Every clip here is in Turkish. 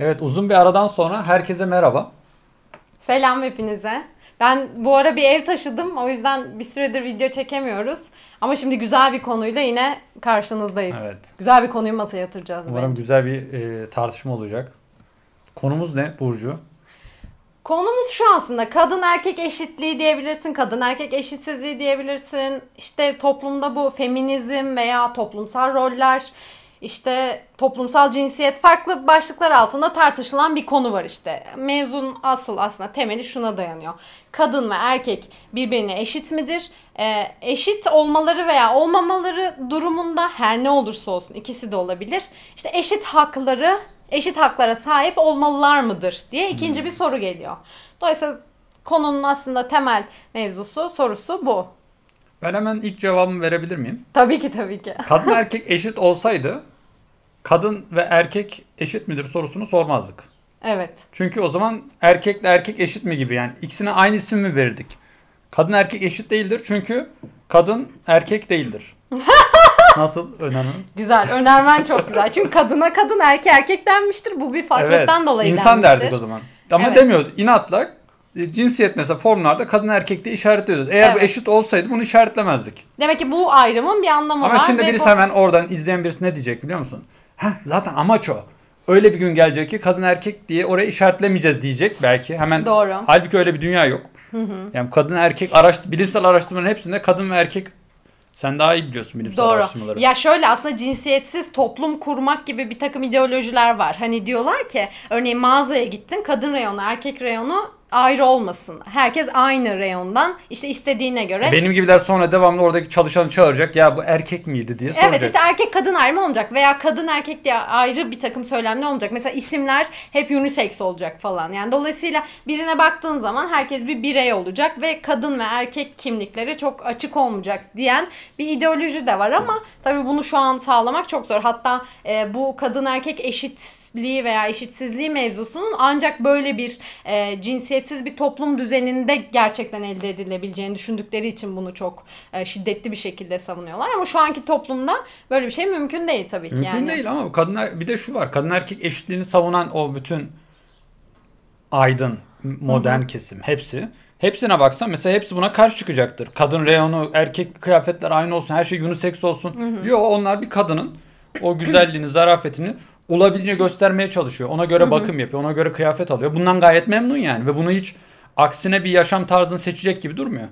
Evet uzun bir aradan sonra herkese merhaba. Selam hepinize. Ben bu ara bir ev taşıdım. O yüzden bir süredir video çekemiyoruz. Ama şimdi güzel bir konuyla yine karşınızdayız. Evet. Güzel bir konuyu masaya yatıracağız. Umarım bence. güzel bir e, tartışma olacak. Konumuz ne Burcu? Konumuz şu aslında kadın erkek eşitliği diyebilirsin, kadın erkek eşitsizliği diyebilirsin. İşte toplumda bu feminizm veya toplumsal roller, işte toplumsal cinsiyet farklı başlıklar altında tartışılan bir konu var işte. Mevzun asıl aslında temeli şuna dayanıyor. Kadın ve erkek birbirine eşit midir? Ee, eşit olmaları veya olmamaları durumunda her ne olursa olsun ikisi de olabilir. İşte eşit hakları eşit haklara sahip olmalılar mıdır diye ikinci bir soru geliyor. Dolayısıyla konunun aslında temel mevzusu, sorusu bu. Ben hemen ilk cevabımı verebilir miyim? Tabii ki tabii ki. Kadın erkek eşit olsaydı kadın ve erkek eşit midir sorusunu sormazdık. Evet. Çünkü o zaman erkekle erkek eşit mi gibi yani ikisine aynı isim mi verirdik? Kadın erkek eşit değildir çünkü kadın erkek değildir. Nasıl önemli? Güzel. Önermen çok güzel. Çünkü kadına kadın erkek erkek denmiştir. Bu bir farklılıktan dolayı İnsan denmiştir. derdik o zaman. Ama Evet. demiyoruz. İnatla e, cinsiyet mesela formlarda kadın erkek diye işaretliyoruz. Eğer bu Evet. eşit olsaydı bunu işaretlemezdik. Demek ki bu ayrımın bir anlamı Ama var. şimdi ve birisi bu- hemen oradan izleyen birisi ne diyecek biliyor musun? Heh, zaten amaç o. Öyle bir gün gelecek ki kadın erkek diye oraya işaretlemeyeceğiz diyecek belki. Hemen Doğru. Halbuki öyle bir dünya yok. Yani kadın erkek araş bilimsel araştırmaların hepsinde kadın ve erkek sen daha iyi biliyorsun bilimsel Doğru. araştırmaları. Ya şöyle aslında cinsiyetsiz toplum kurmak gibi bir takım ideolojiler var. Hani diyorlar ki örneğin mağazaya gittin kadın reyonu erkek reyonu ayrı olmasın. Herkes aynı reyondan işte istediğine göre. Benim gibiler sonra devamlı oradaki çalışanı çağıracak. Ya bu erkek miydi diye soracak. Evet işte erkek kadın ayrımı olacak veya kadın erkek diye ayrı bir takım söylemler olacak. Mesela isimler hep unisex olacak falan. Yani dolayısıyla birine baktığın zaman herkes bir birey olacak ve kadın ve erkek kimlikleri çok açık olmayacak diyen bir ideoloji de var ama tabii bunu şu an sağlamak çok zor. Hatta e, bu kadın erkek eşitliği veya eşitsizliği mevzusunun ancak böyle bir e, cinsiyetsiz bir toplum düzeninde gerçekten elde edilebileceğini düşündükleri için bunu çok e, şiddetli bir şekilde savunuyorlar. Ama şu anki toplumda böyle bir şey mümkün değil tabii ki. Mümkün yani. değil ama kadın er- bir de şu var. Kadın erkek eşitliğini savunan o bütün aydın, modern kesim hepsi. Hepsine baksan mesela hepsi buna karşı çıkacaktır. Kadın reyonu, erkek kıyafetler aynı olsun, her şey unisex olsun. Yok onlar bir kadının o güzelliğini, zarafetini olabildiğince göstermeye çalışıyor. Ona göre bakım yapıyor, ona göre kıyafet alıyor. Bundan gayet memnun yani ve bunu hiç aksine bir yaşam tarzını seçecek gibi durmuyor.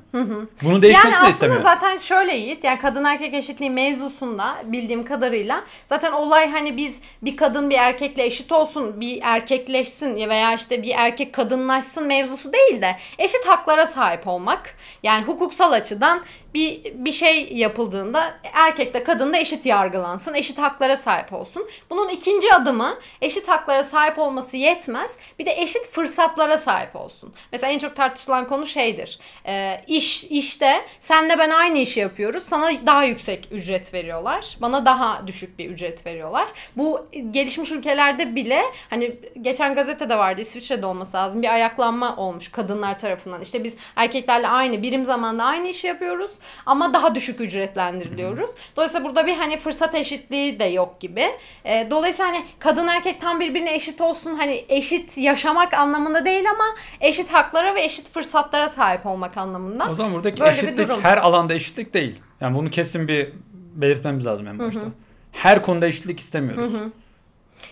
Bunu değişmesini Yani de aslında istemiyor. zaten şöyle Yiğit yani kadın erkek eşitliği mevzusunda bildiğim kadarıyla zaten olay hani biz bir kadın bir erkekle eşit olsun bir erkekleşsin veya işte bir erkek kadınlaşsın mevzusu değil de eşit haklara sahip olmak. Yani hukuksal açıdan bir bir şey yapıldığında erkek de kadın da eşit yargılansın, eşit haklara sahip olsun. Bunun ikinci adımı eşit haklara sahip olması yetmez. Bir de eşit fırsatlara sahip olsun. Mesela en çok tartışılan konu şeydir. Ee, iş işte senle ben aynı işi yapıyoruz. Sana daha yüksek ücret veriyorlar. Bana daha düşük bir ücret veriyorlar. Bu gelişmiş ülkelerde bile hani geçen gazetede vardı İsviçre'de olması lazım. Bir ayaklanma olmuş kadınlar tarafından. İşte biz erkeklerle aynı birim zamanda aynı işi yapıyoruz ama daha düşük ücretlendiriliyoruz. Dolayısıyla burada bir hani fırsat eşitliği de yok gibi. Ee, dolayısıyla hani kadın erkek tam birbirine eşit olsun hani eşit yaşamak anlamında değil ama eşit haklara ve eşit fırsatlara sahip olmak anlamında. O zaman buradaki Böyle eşitlik her alanda eşitlik değil. Yani bunu kesin bir belirtmemiz lazım en başta. Her konuda eşitlik istemiyoruz.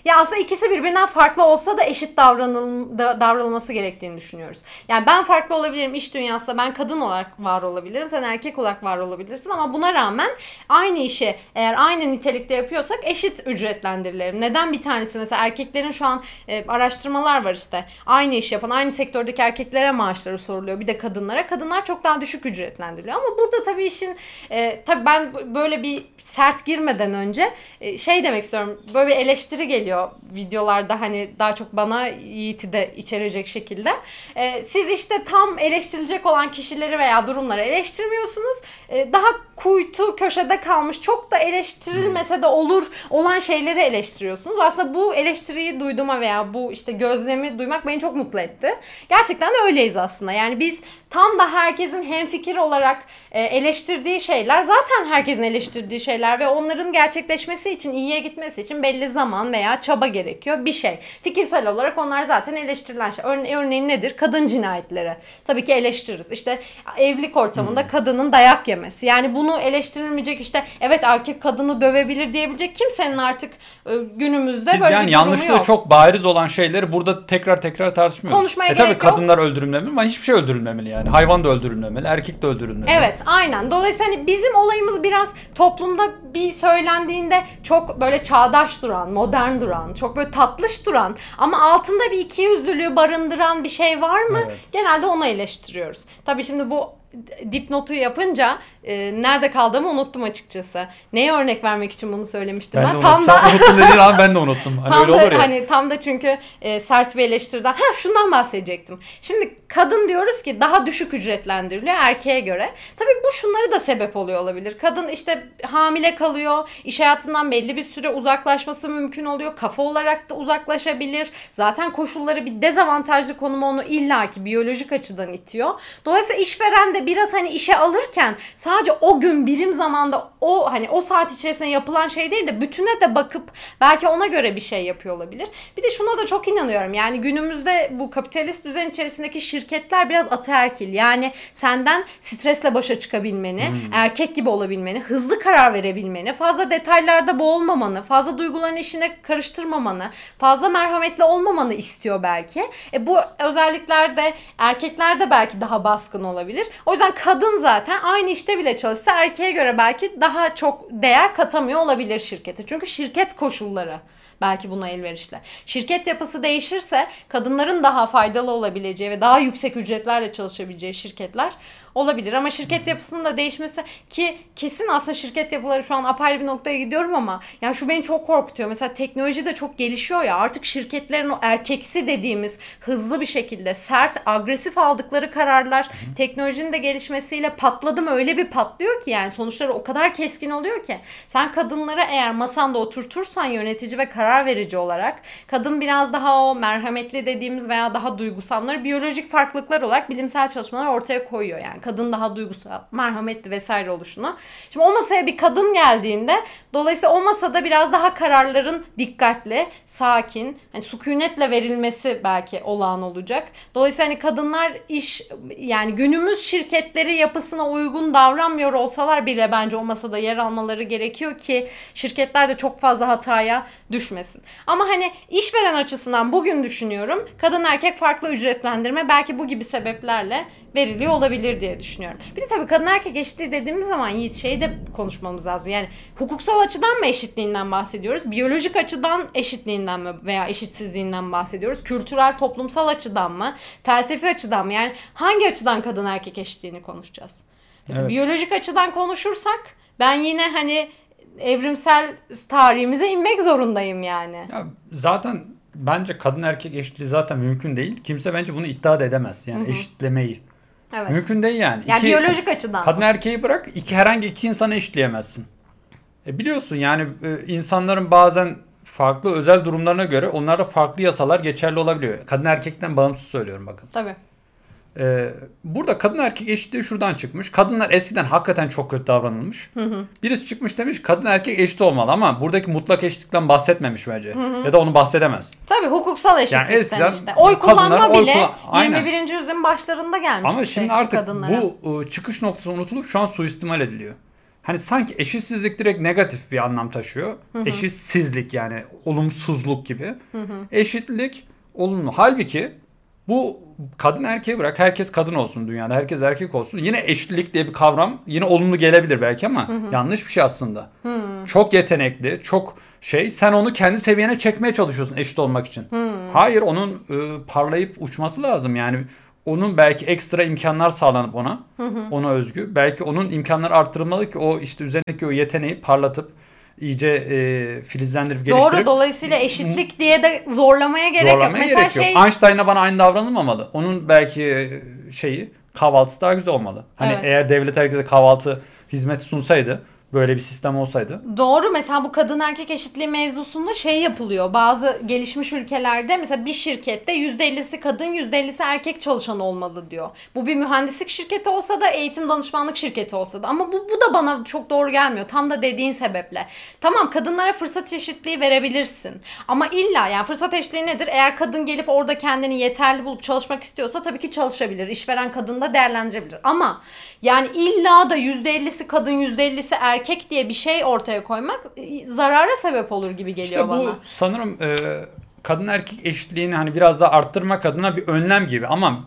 Ya aslında ikisi birbirinden farklı olsa da eşit davranıl da- davranılması gerektiğini düşünüyoruz. Yani ben farklı olabilirim iş dünyasında ben kadın olarak var olabilirim sen erkek olarak var olabilirsin ama buna rağmen aynı işi eğer aynı nitelikte yapıyorsak eşit ücretlendirilelim. Neden bir tanesi mesela erkeklerin şu an e, araştırmalar var işte aynı iş yapan aynı sektördeki erkeklere maaşları soruluyor bir de kadınlara kadınlar çok daha düşük ücretlendiriliyor ama burada tabii işin e, tabii ben böyle bir sert girmeden önce e, şey demek istiyorum böyle bir eleştiri geliyor videolarda hani daha çok bana Yiğit'i de içerecek şekilde. E, siz işte tam eleştirilecek olan kişileri veya durumları eleştirmiyorsunuz. E, daha kuytu köşede kalmış çok da eleştirilmese de olur olan şeyleri eleştiriyorsunuz. Aslında bu eleştiriyi duyduğuma veya bu işte gözlemi duymak beni çok mutlu etti. Gerçekten de öyleyiz aslında. Yani biz tam da herkesin hemfikir olarak e, eleştirdiği şeyler zaten herkesin eleştirdiği şeyler ve onların gerçekleşmesi için iyiye gitmesi için belli zaman veya çaba gerekiyor bir şey. Fikirsel olarak onlar zaten eleştirilen şey. Örne örneğin nedir? Kadın cinayetleri. Tabii ki eleştiririz. İşte evlilik ortamında hmm. kadının dayak yemesi. Yani bunu eleştirilmeyecek işte evet erkek kadını dövebilir diyebilecek kimsenin artık e, günümüzde Biz böyle yani bir yanlışlığı yok. çok bariz olan şeyleri burada tekrar tekrar tartışmıyoruz. Konuşmaya e gerek tabii yok. kadınlar öldürülmemeli ama hiçbir şey öldürülmemeli yani. Hayvan da öldürülmemeli, erkek de öldürülmemeli. Evet aynen. Dolayısıyla hani bizim olayımız biraz toplumda bir söylendiğinde çok böyle çağdaş duran, modern duran, çok böyle tatlış duran ama altında bir ikiyüzlülüğü barındıran bir şey var mı? Evet. Genelde onu eleştiriyoruz. Tabii şimdi bu dipnotu yapınca e, nerede kaldığımı unuttum açıkçası. Neye örnek vermek için bunu söylemiştim ben? Ben tam unuttum. Sen unuttun dediğin an ben de unuttum. Hani tam öyle da olur ya. hani tam da çünkü e, sert bir eleştiriden. Ha şundan bahsedecektim. Şimdi kadın diyoruz ki daha düşük ücretlendiriliyor erkeğe göre. Tabii bu şunları da sebep oluyor olabilir. Kadın işte hamile kalıyor. iş hayatından belli bir süre uzaklaşması mümkün oluyor. Kafa olarak da uzaklaşabilir. Zaten koşulları bir dezavantajlı konuma onu illaki biyolojik açıdan itiyor. Dolayısıyla işveren de biraz hani işe alırken sadece o gün birim zamanda o hani o saat içerisinde yapılan şey değil de bütüne de bakıp belki ona göre bir şey yapıyor olabilir. Bir de şuna da çok inanıyorum. Yani günümüzde bu kapitalist düzen içerisindeki şirketler biraz ataerkil. Yani senden stresle başa çıkabilmeni, Hmm. erkek gibi olabilmeni, hızlı karar verebilmeni, fazla detaylarda boğulmamanı, fazla duyguların işine karıştırmamanı, fazla merhametli olmamanı istiyor belki. E bu özellikler de erkeklerde belki daha baskın olabilir. O yüzden kadın zaten aynı işte bile çalışsa erkeğe göre belki daha çok değer katamıyor olabilir şirkete. Çünkü şirket koşulları belki buna elverişli. Şirket yapısı değişirse kadınların daha faydalı olabileceği ve daha yüksek ücretlerle çalışabileceği şirketler olabilir. Ama şirket yapısının da değişmesi ki kesin aslında şirket yapıları şu an apayrı bir noktaya gidiyorum ama ya şu beni çok korkutuyor. Mesela teknoloji de çok gelişiyor ya artık şirketlerin o erkeksi dediğimiz hızlı bir şekilde sert, agresif aldıkları kararlar teknolojinin de gelişmesiyle patladı mı öyle bir patlıyor ki yani sonuçları o kadar keskin oluyor ki sen kadınları eğer masanda oturtursan yönetici ve karar verici olarak kadın biraz daha o merhametli dediğimiz veya daha duygusalları biyolojik farklılıklar olarak bilimsel çalışmalar ortaya koyuyor yani kadın daha duygusal, merhametli vesaire oluşunu. Şimdi o masaya bir kadın geldiğinde dolayısıyla o masada biraz daha kararların dikkatli, sakin, hani sükunetle verilmesi belki olağan olacak. Dolayısıyla hani kadınlar iş yani günümüz şirketleri yapısına uygun davranmıyor olsalar bile bence o masada yer almaları gerekiyor ki şirketler de çok fazla hataya düşmesin. Ama hani işveren açısından bugün düşünüyorum kadın erkek farklı ücretlendirme belki bu gibi sebeplerle veriliyor olabilir diye düşünüyorum. Bir de tabii kadın erkek eşitliği dediğimiz zaman Yiğit şeyi de konuşmamız lazım. Yani hukuksal açıdan mı eşitliğinden bahsediyoruz? Biyolojik açıdan eşitliğinden mi veya eşitsizliğinden bahsediyoruz? Kültürel, toplumsal açıdan mı? Felsefi açıdan mı? Yani hangi açıdan kadın erkek eşitliğini konuşacağız? Mesela Evet. biyolojik açıdan konuşursak ben yine hani evrimsel tarihimize inmek zorundayım yani. Ya zaten bence kadın erkek eşitliği zaten mümkün değil. Kimse bence bunu iddia da edemez. Yani eşitlemeyi. Evet. Mümkün değil yani. Yani İki- biyolojik açıdan. Kadın erkeği bırak iki herhangi iki insanı eşitleyemezsin. E biliyorsun yani e, insanların bazen farklı özel durumlarına göre onlarda farklı yasalar geçerli olabiliyor. Kadın erkekten bağımsız söylüyorum bakın. Tabii. E, burada kadın erkek eşitliği şuradan çıkmış. Kadınlar eskiden hakikaten çok kötü davranılmış. Birisi çıkmış demiş kadın erkek eşit olmalı ama buradaki mutlak eşitlikten bahsetmemiş bence. Ya da onu bahsedemez. Tabii hukuksal eşitlikten eskiden işte. Oy kadınlar kullanma oy bile kullan- Aynen. 21. yüzyılın başlarında gelmiş Ama bir şimdi şey artık kadınlara. bu e, çıkış noktası unutulup şu an suistimal ediliyor. Hani sanki eşitsizlik direkt negatif bir anlam taşıyor. Eşitsizlik yani olumsuzluk gibi. Eşitlik olumlu. Halbuki bu kadın erkeği bırak herkes kadın olsun dünyada herkes erkek olsun. Yine eşitlik diye bir kavram yine olumlu gelebilir belki ama yanlış bir şey aslında. Çok yetenekli, çok şey sen onu kendi seviyene çekmeye çalışıyorsun eşit olmak için. Hayır onun e, parlayıp uçması lazım yani. Onun belki ekstra imkanlar sağlanıp ona, ona özgü. Belki onun imkanları artırılmalı ki o işte üzerindeki o yeteneği parlatıp iyice e, filizlendirip geliştirip Doğru dolayısıyla eşitlik diye de zorlamaya gerek zorlamaya yok. Mesela gerek yok. şey Einstein'a bana aynı davranılmamalı. Onun belki e, şeyi kahvaltısı daha güzel olmalı. Hani Evet. eğer devlet herkese kahvaltı hizmeti sunsaydı Böyle bir sistem olsaydı. Doğru mesela bu kadın erkek eşitliği mevzusunda şey yapılıyor. Bazı gelişmiş ülkelerde mesela bir şirkette %50'si kadın %50'si erkek çalışan olmalı diyor. Bu bir mühendislik şirketi olsa da eğitim danışmanlık şirketi olsa da ama bu, bu da bana çok doğru gelmiyor. Tam da dediğin sebeple. Tamam kadınlara fırsat eşitliği verebilirsin. Ama illa yani fırsat eşitliği nedir? Eğer kadın gelip orada kendini yeterli bulup çalışmak istiyorsa tabii ki çalışabilir. İşveren kadını da değerlendirebilir. Ama yani illa da %50'si kadın %50'si erkek diye bir şey ortaya koymak e, zarara sebep olur gibi geliyor İşte bu bana. sanırım e, kadın erkek eşitliğini hani biraz daha arttırmak adına bir önlem gibi ama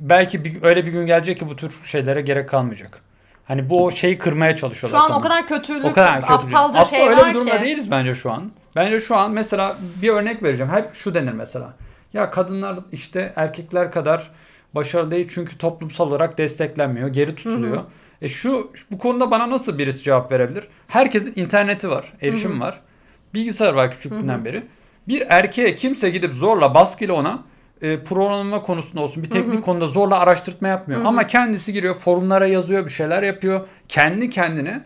belki bir, öyle bir gün gelecek ki bu tür şeylere gerek kalmayacak. Hani bu şeyi kırmaya çalışıyorlar Şu an sanırım. o kadar kötülük, O kadar kötü. aptalca Aslında şey öyle var bir durumda ki. değiliz bence şu an. Bence şu an mesela bir örnek vereceğim. Hep şu denir mesela. Ya kadınlar işte erkekler kadar başarılı değil çünkü toplumsal olarak desteklenmiyor, geri tutuluyor. E şu bu konuda bana nasıl birisi cevap verebilir? Herkesin interneti var, erişim var. Bilgisayar var küçüklüğünden beri. Bir erkeğe kimse gidip zorla baskıyla ona e, programlama konusunda olsun bir teknik konuda zorla araştırtma yapmıyor. Ama kendisi giriyor forumlara yazıyor bir şeyler yapıyor. Kendi kendine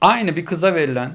aynı bir kıza verilen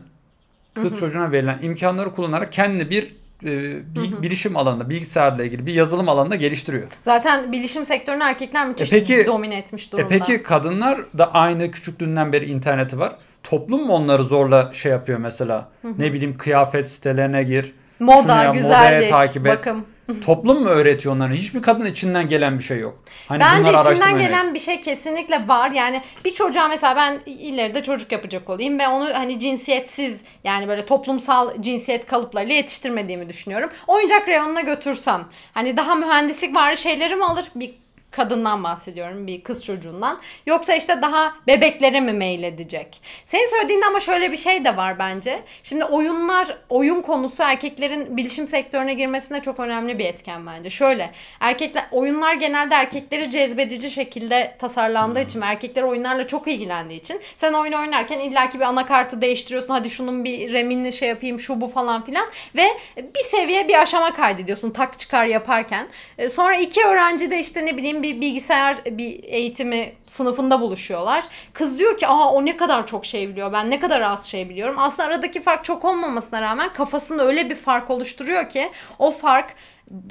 kız çocuğuna verilen imkanları kullanarak kendini bir bir bilişim alanında bilgisayarla ilgili bir yazılım alanında geliştiriyor. Zaten bilişim sektörünü erkekler müthiş E peki- domine etmiş E durumda. peki kadınlar da aynı küçüklüğünden beri interneti var. Toplum mu onları zorla şey yapıyor mesela? Ne bileyim kıyafet sitelerine gir. Moda, yap, güzellik, modaya takip et. bakım. Toplum mu öğretiyor onları? Hiçbir kadın içinden gelen bir şey yok. Hani Bence içinden gelen bir şey kesinlikle var. Yani bir çocuğa mesela ben ileride çocuk yapacak olayım ve onu hani cinsiyetsiz yani böyle toplumsal cinsiyet kalıplarıyla yetiştirmediğimi düşünüyorum. Oyuncak reyonuna götürsem hani daha mühendislik var şeyleri mi alır? Bir kadından bahsediyorum bir kız çocuğundan. Yoksa işte daha bebeklere mi meyledecek? Senin söylediğinde ama şöyle bir şey de var bence. Şimdi oyunlar, oyun konusu erkeklerin bilişim sektörüne girmesine çok önemli bir etken bence. Şöyle, erkekler oyunlar genelde erkekleri cezbedici şekilde tasarlandığı için ve erkekler oyunlarla çok ilgilendiği için sen oyun oynarken illaki bir anakartı değiştiriyorsun. Hadi şunun bir remini şey yapayım, şu bu falan filan ve bir seviye bir aşama kaydediyorsun tak çıkar yaparken. E, Sonra iki öğrenci de işte ne bileyim bir bilgisayar bir eğitimi sınıfında buluşuyorlar. Kız diyor ki aa o ne kadar çok şey biliyor ben ne kadar az şey biliyorum. Aslında aradaki fark çok olmamasına rağmen kafasında öyle bir fark oluşturuyor ki o fark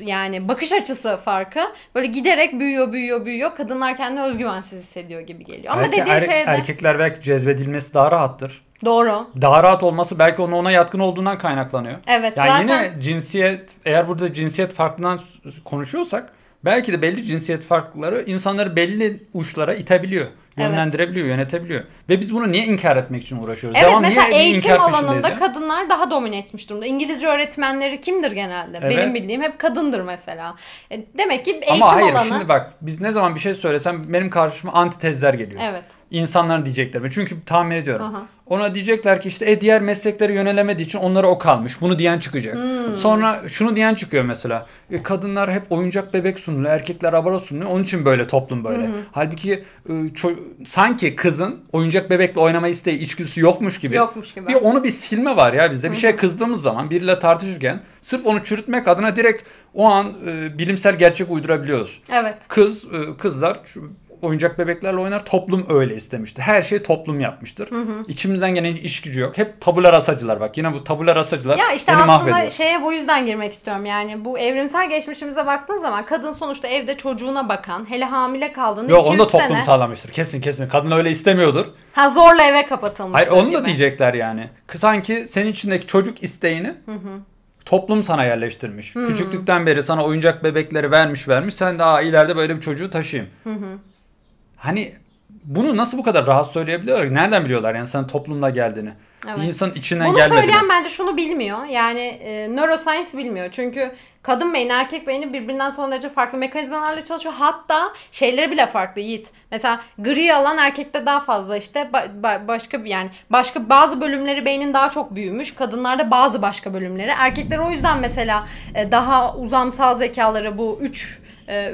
yani bakış açısı farkı böyle giderek büyüyor büyüyor büyüyor. Kadınlar kendini özgüvensiz hissediyor gibi geliyor. Ama Belki dediğin er- şey de erkekler belki cezbedilmesi daha rahattır. doğru. Daha rahat olması belki onun ona yatkın olduğundan kaynaklanıyor. Evet Yani zaten yine cinsiyet eğer burada cinsiyet farklılığından s- konuşuyorsak belki de belli cinsiyet farklılıkları insanları belli uçlara itebiliyor. Evet. Yönlendirebiliyor, yönetebiliyor. Ve biz bunu niye inkar etmek için uğraşıyoruz? Evet Devam mesela niye eğitim alanında ya? kadınlar daha domine etmiş durumda. İngilizce öğretmenleri kimdir genelde? Evet. Benim bildiğim hep kadındır mesela. E, Demek ki eğitim Ama hayır alanı şimdi bak biz ne zaman bir şey söylesem benim karşıma antitezler geliyor. Evet. İnsanların diyecekleri. Çünkü tahmin ediyorum. Aha. Ona diyecekler ki işte e diğer mesleklere yönelemediği için onlara o kalmış. Bunu diyen çıkacak. Hmm. Sonra şunu diyen çıkıyor mesela. E, kadınlar hep oyuncak bebek sunuluyor. Erkekler abara sunuluyor. Onun için böyle toplum böyle. Halbuki e, sanki kızın oyuncak bebekle oynama isteği içgüdüsü yokmuş gibi. Yokmuş gibi. Bir onu bir silme var ya bizde. Bir şey kızdığımız zaman biriyle tartışırken sırf onu çürütmek adına direkt o an e, bilimsel gerçek uydurabiliyoruz. Evet. Kız e, kızlar oyuncak bebeklerle oynar. Toplum öyle istemiştir. Her şey toplum yapmıştır. İçimizden gelen iş gücü yok. Hep tabula rasacılar bak. Yine bu tabula rasacılar Ya işte beni aslında mahvediyor. şeye bu yüzden girmek istiyorum. Yani bu evrimsel geçmişimize baktığın zaman kadın sonuçta evde çocuğuna bakan, hele hamile kaldığında Yok 2-3 onu da toplum sene sağlamıştır. Kesin kesin. Kadın öyle istemiyordur. ha, zorla eve kapatılmıştır Hayır onu da gibi. diyecekler yani. Sanki senin içindeki çocuk isteğini toplum sana yerleştirmiş. Küçüklükten beri sana oyuncak bebekleri vermiş vermiş. Sen de Aa, ileride böyle bir çocuğu taşıyayım. Hani bunu nasıl bu kadar rahat söyleyebiliyorlar? Nereden biliyorlar yani sen toplumla geldiğini? Evet. Bir insanın içinden Bunu gelmediğini. söyleyen bence şunu bilmiyor. Yani e, neuroscience bilmiyor. Çünkü kadın beyni erkek beyni birbirinden son derece farklı mekanizmalarla çalışıyor. Hatta şeyleri bile farklı Yiğit. Mesela gri alan erkekte daha fazla işte ba- ba- başka bir yani başka bazı bölümleri beynin daha çok büyümüş. Kadınlarda bazı başka bölümleri. Erkekler o yüzden mesela e, daha uzamsal zekaları bu 3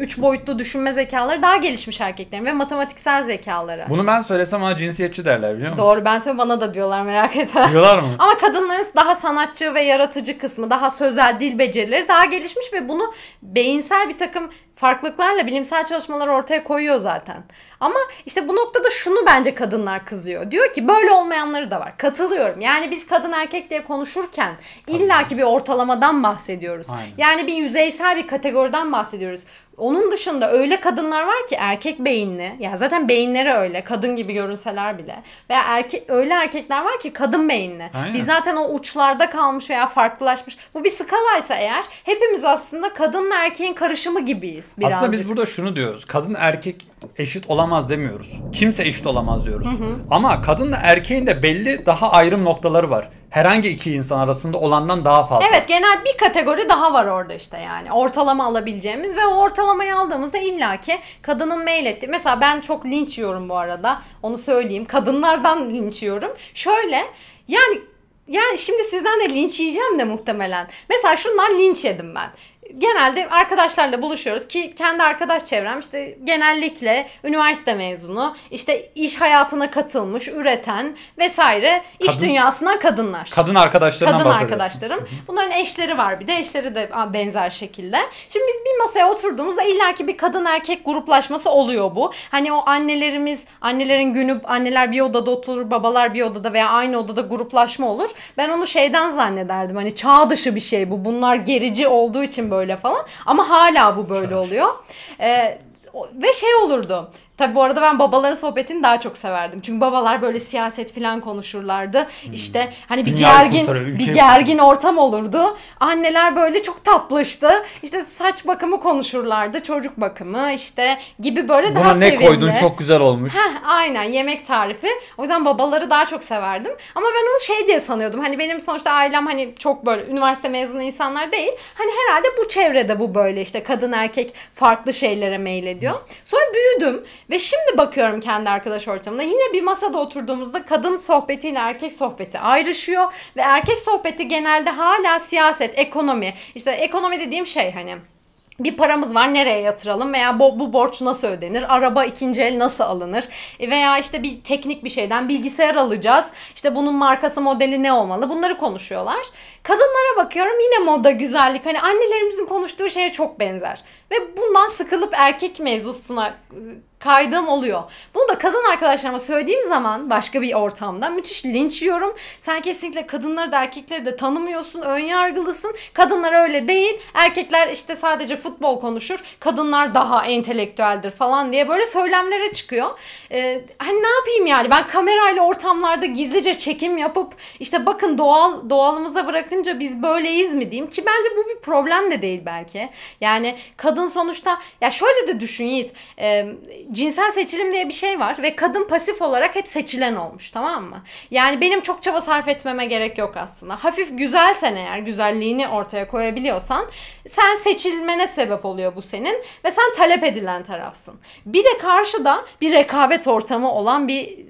3 boyutlu düşünme zekaları daha gelişmiş erkeklerin ve matematiksel zekaları. Bunu ben söylesem ama cinsiyetçi derler biliyor musun? Doğru ben söyle bana da diyorlar merak etme. Diyorlar mı? Ama kadınların daha sanatçı ve yaratıcı kısmı, daha sözel dil becerileri daha gelişmiş ve bunu beyinsel bir takım farklılıklarla bilimsel çalışmalar ortaya koyuyor zaten. Ama işte bu noktada şunu bence kadınlar kızıyor. Diyor ki böyle olmayanları da var. Katılıyorum. Yani biz kadın erkek diye konuşurken illaki bir ortalamadan bahsediyoruz. Aynen. Yani bir yüzeysel bir kategoriden bahsediyoruz. Onun dışında öyle kadınlar var ki erkek beyinli. Ya zaten beyinleri öyle. Kadın gibi görünseler bile. Veya erkek öyle erkekler var ki kadın beyinli. Aynen. Biz zaten o uçlarda kalmış veya farklılaşmış. Bu bir skalaysa eğer hepimiz aslında kadınla erkeğin karışımı gibiyiz birazcık. Aslında biz burada şunu diyoruz. Kadın erkek eşit olamaz demiyoruz. Kimse eşit olamaz diyoruz. Ama kadınla erkeğin de belli daha ayrım noktaları var. Herhangi iki insan arasında olandan daha fazla. Evet genel bir kategori daha var orada işte yani. Ortalama alabileceğimiz ve o ortalamayı aldığımızda illaki kadının mail ettiği. Mesela ben çok linç yiyorum bu arada. Onu söyleyeyim. Kadınlardan linç yiyorum. Şöyle yani yani şimdi sizden de linç yiyeceğim de muhtemelen. Mesela şundan linç yedim ben. Genelde arkadaşlarla buluşuyoruz ki kendi arkadaş çevrem işte genellikle üniversite mezunu, işte iş hayatına katılmış, üreten vesaire iş Kadın- dünyasından kadınlar. Kadın arkadaşlarından Kadın arkadaşlarım. Bunların eşleri var bir de eşleri de benzer şekilde. Şimdi biz bir masaya oturduğumuzda illaki bir kadın erkek gruplaşması oluyor bu. Hani o annelerimiz, annelerin günü anneler bir odada oturur, babalar bir odada veya aynı odada gruplaşma olur. Ben onu şeyden zannederdim. Hani çağ dışı bir şey bu. Bunlar gerici olduğu için böyle falan. Ama hala bu böyle oluyor. Ee, ve şey olurdu. Tabi bu arada ben babaların sohbetini daha çok severdim. Çünkü babalar böyle siyaset falan konuşurlardı. İşte hani bir Hmm. Dünyayı gergin bir ülkeyi gergin ortam olurdu. Anneler böyle çok tatlıştı. İşte saç bakımı konuşurlardı, çocuk bakımı işte gibi böyle daha Buna ne sevimli. koydun çok güzel olmuş. Heh, aynen yemek tarifi. O yüzden babaları daha çok severdim. Ama ben onu şey diye sanıyordum. Hani benim sonuçta ailem hani çok böyle üniversite mezunu insanlar değil. Hani herhalde bu çevrede bu böyle işte kadın erkek farklı şeylere meylediyor. Sonra büyüdüm ve şimdi bakıyorum kendi arkadaş ortamında. Yine bir masada oturduğumuzda kadın sohbetiyle erkek sohbeti ayrışıyor ve erkek sohbeti genelde hala siyaset, ekonomi. İşte ekonomi dediğim şey hani bir paramız var nereye yatıralım veya bu, bu borç nasıl ödenir? Araba ikinci el nasıl alınır? E Veya işte bir teknik bir şeyden bilgisayar alacağız. İşte bunun markası modeli ne olmalı? Bunları konuşuyorlar. Kadınlara bakıyorum yine moda, güzellik. Hani annelerimizin konuştuğu şeye çok benzer. Ve bundan sıkılıp erkek mevzusuna ı, kaydığım oluyor. Bunu da kadın arkadaşlarıma söylediğim zaman başka bir ortamda müthiş linç yiyorum. Sen kesinlikle kadınları da erkekleri de tanımıyorsun, ön yargılısın. Kadınlar öyle değil. Erkekler işte sadece futbol konuşur. Kadınlar daha entelektüeldir falan diye böyle söylemlere çıkıyor. Ee, hani ne yapayım yani ben kamerayla ortamlarda gizlice çekim yapıp işte bakın doğal doğalımıza bırakınca biz böyleyiz mi diyeyim ki bence bu bir problem de değil belki. Yani kadın sonuçta ya şöyle de düşün Yiğit. Ee, cinsel seçilim diye bir şey var ve kadın pasif olarak hep seçilen olmuş tamam mı? Yani benim çok çaba sarf etmeme gerek yok aslında. Hafif güzelsen eğer güzelliğini ortaya koyabiliyorsan sen seçilmene sebep oluyor bu senin ve sen talep edilen tarafsın. Bir de karşıda bir rekabet ortamı olan bir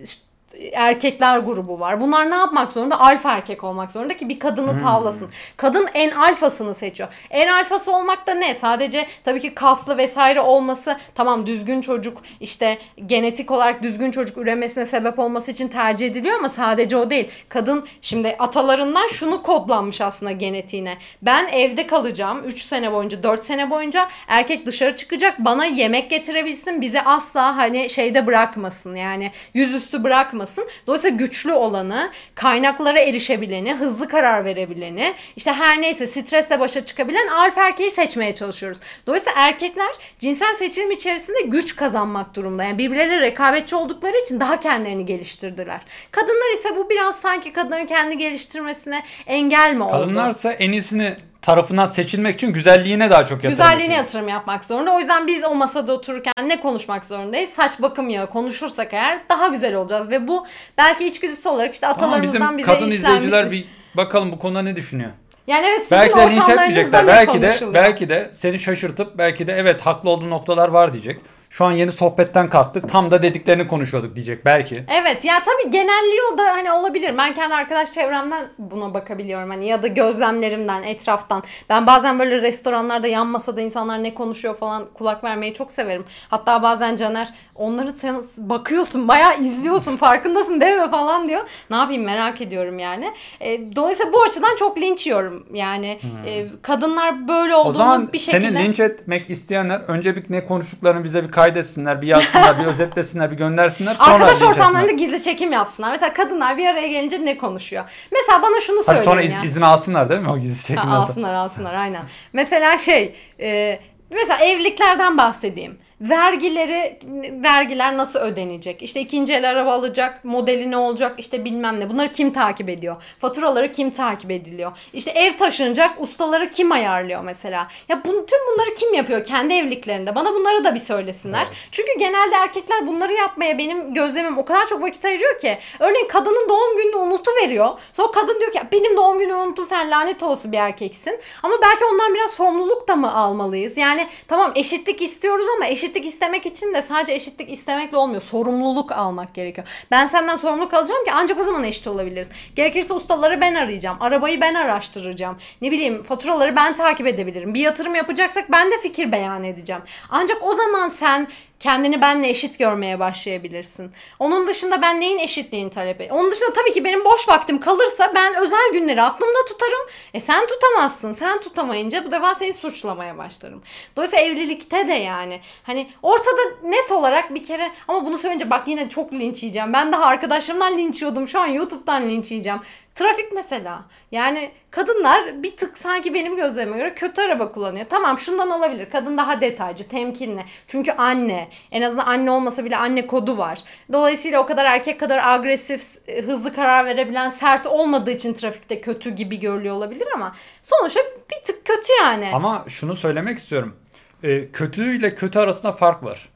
erkekler grubu var. Bunlar ne yapmak zorunda? Alfa erkek olmak zorunda ki bir kadını tavlasın. Kadın en alfasını seçiyor. En alfası olmak da ne? Sadece tabii ki kaslı vesaire olması tamam düzgün çocuk işte genetik olarak düzgün çocuk üremesine sebep olması için tercih ediliyor ama sadece o değil. Kadın şimdi atalarından şunu kodlanmış aslında genetiğine. Ben evde kalacağım 3 sene boyunca 4 sene boyunca erkek dışarı çıkacak bana yemek getirebilsin bizi asla hani şeyde bırakmasın yani yüzüstü bırakmasın. Dolayısıyla güçlü olanı, kaynaklara erişebileni, hızlı karar verebileni, işte her neyse stresle başa çıkabilen alfa erkeği seçmeye çalışıyoruz. Dolayısıyla erkekler cinsel seçilim içerisinde güç kazanmak durumda. Yani birbirleriyle rekabetçi oldukları için daha kendilerini geliştirdiler. Kadınlar ise bu biraz sanki kadınların kendi geliştirmesine engel mi oldu? Kadınlarsa en iyisini tarafından seçilmek için güzelliğine daha çok yatırım Güzelliğine yapıyor. yatırım yapmak zorunda. O yüzden biz o masada otururken ne konuşmak zorundayız? Saç bakım yağı konuşursak eğer daha güzel olacağız. Ve bu belki içgüdüsü olarak işte atalarımızdan bizim bize kadın işlenmiş. izleyiciler bir bakalım bu konuda ne düşünüyor. Yani evet sizin Belki de linç etmeyecekler. Belki de belki de seni şaşırtıp belki de evet haklı olduğu noktalar var diyecek. Şu an yeni sohbetten kalktık. Tam da dediklerini konuşuyorduk diyecek belki. Evet ya tabii genelliği o da hani olabilir. Ben kendi arkadaş çevremden buna bakabiliyorum hani ya da gözlemlerimden, etraftan. Ben bazen böyle restoranlarda yan masada insanlar ne konuşuyor falan kulak vermeyi çok severim. Hatta bazen Caner onları sen bakıyorsun bayağı izliyorsun farkındasın değil mi falan diyor. Ne yapayım merak ediyorum yani. E, dolayısıyla bu açıdan çok linç yiyorum. Yani e, kadınlar böyle O olduğunu zaman bir şekilde... seni linç etmek isteyenler önce bir ne konuştuklarını bize bir kaydetsinler, bir yazsınlar, bir özetlesinler, bir göndersinler. Sonra Arkadaş ortamlarında gizli çekim yapsınlar. Mesela kadınlar bir araya gelince ne konuşuyor? Mesela bana şunu Hadi söyleyin sonra ya. iz- izin alsınlar değil mi o gizli çekim Ha, alsınlar alsınlar aynen. Mesela şey e, mesela evliliklerden bahsedeyim. Vergileri vergiler nasıl ödenecek? İşte ikinci el araba alacak, modeli ne olacak? İşte bilmem ne. Bunları kim takip ediyor? Faturaları kim takip ediliyor? İşte ev taşınacak, ustaları kim ayarlıyor mesela? Ya bu, tüm bunları kim yapıyor kendi evliliklerinde? Bana bunları da bir söylesinler. Evet. Çünkü genelde erkekler bunları yapmaya benim gözlemim o kadar çok vakit ayırıyor ki. Örneğin kadının doğum gününü unutuveriyor. Sonra kadın diyor ki benim doğum günümü unuttun sen lanet olası bir erkeksin. Ama belki ondan biraz sorumluluk da mı almalıyız? Yani tamam eşitlik istiyoruz ama eşitlik istemek için de sadece eşitlik istemekle olmuyor. Sorumluluk almak gerekiyor. Ben senden sorumluluk alacağım ki ancak o zaman eşit olabiliriz. Gerekirse ustaları ben arayacağım. Arabayı ben araştıracağım. Ne bileyim faturaları ben takip edebilirim. Bir yatırım yapacaksak ben de fikir beyan edeceğim. Ancak o zaman sen kendini benle eşit görmeye başlayabilirsin. Onun dışında ben neyin eşitliğini talep ediyorum? Onun dışında tabii ki benim boş vaktim kalırsa ben özel günleri aklımda tutarım. E sen tutamazsın. Sen tutamayınca bu defa seni suçlamaya başlarım. Dolayısıyla evlilikte de yani hani ortada net olarak bir kere ama bunu söyleyince bak yine çok linç yiyeceğim. Ben daha arkadaşlarımdan linç yiyordum. Şu an YouTube'dan linç yiyeceğim. Trafik mesela. Yani kadınlar bir tık sanki benim gözlerime göre kötü araba kullanıyor. Tamam şundan olabilir. Kadın daha detaycı, temkinli. Çünkü anne. En azından anne olmasa bile anne kodu var. Dolayısıyla o kadar erkek kadar agresif, hızlı karar verebilen, sert olmadığı için trafikte kötü gibi görülüyor olabilir ama sonuçta bir tık kötü yani. Ama şunu söylemek istiyorum. Ee, kötü ile kötü arasında fark var.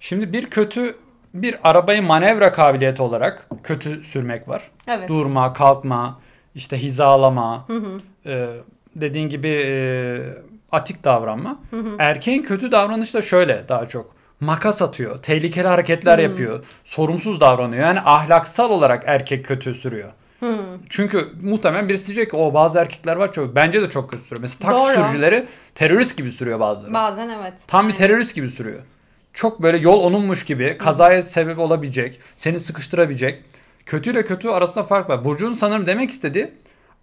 Şimdi bir kötü bir arabayı manevra kabiliyeti olarak kötü sürmek var. Evet. Durma, kalkma, işte hizalama, e, dediğin gibi e, atik davranma. Erkeğin kötü davranışı da şöyle daha çok. Makas atıyor, tehlikeli hareketler yapıyor, sorumsuz davranıyor. Yani ahlaksal olarak erkek kötü sürüyor. Çünkü muhtemelen birisi diyecek ki o bazı erkekler var çok bence de çok kötü sürüyor. Mesela taksi Doğru. sürücüleri terörist gibi sürüyor bazıları. Bazen evet. Tam bir Aynen. terörist gibi sürüyor. Çok böyle yol onunmuş gibi kazaya sebep olabilecek, seni sıkıştırabilecek. Kötüyle kötü arasında fark var. Burcu'nun sanırım demek istediği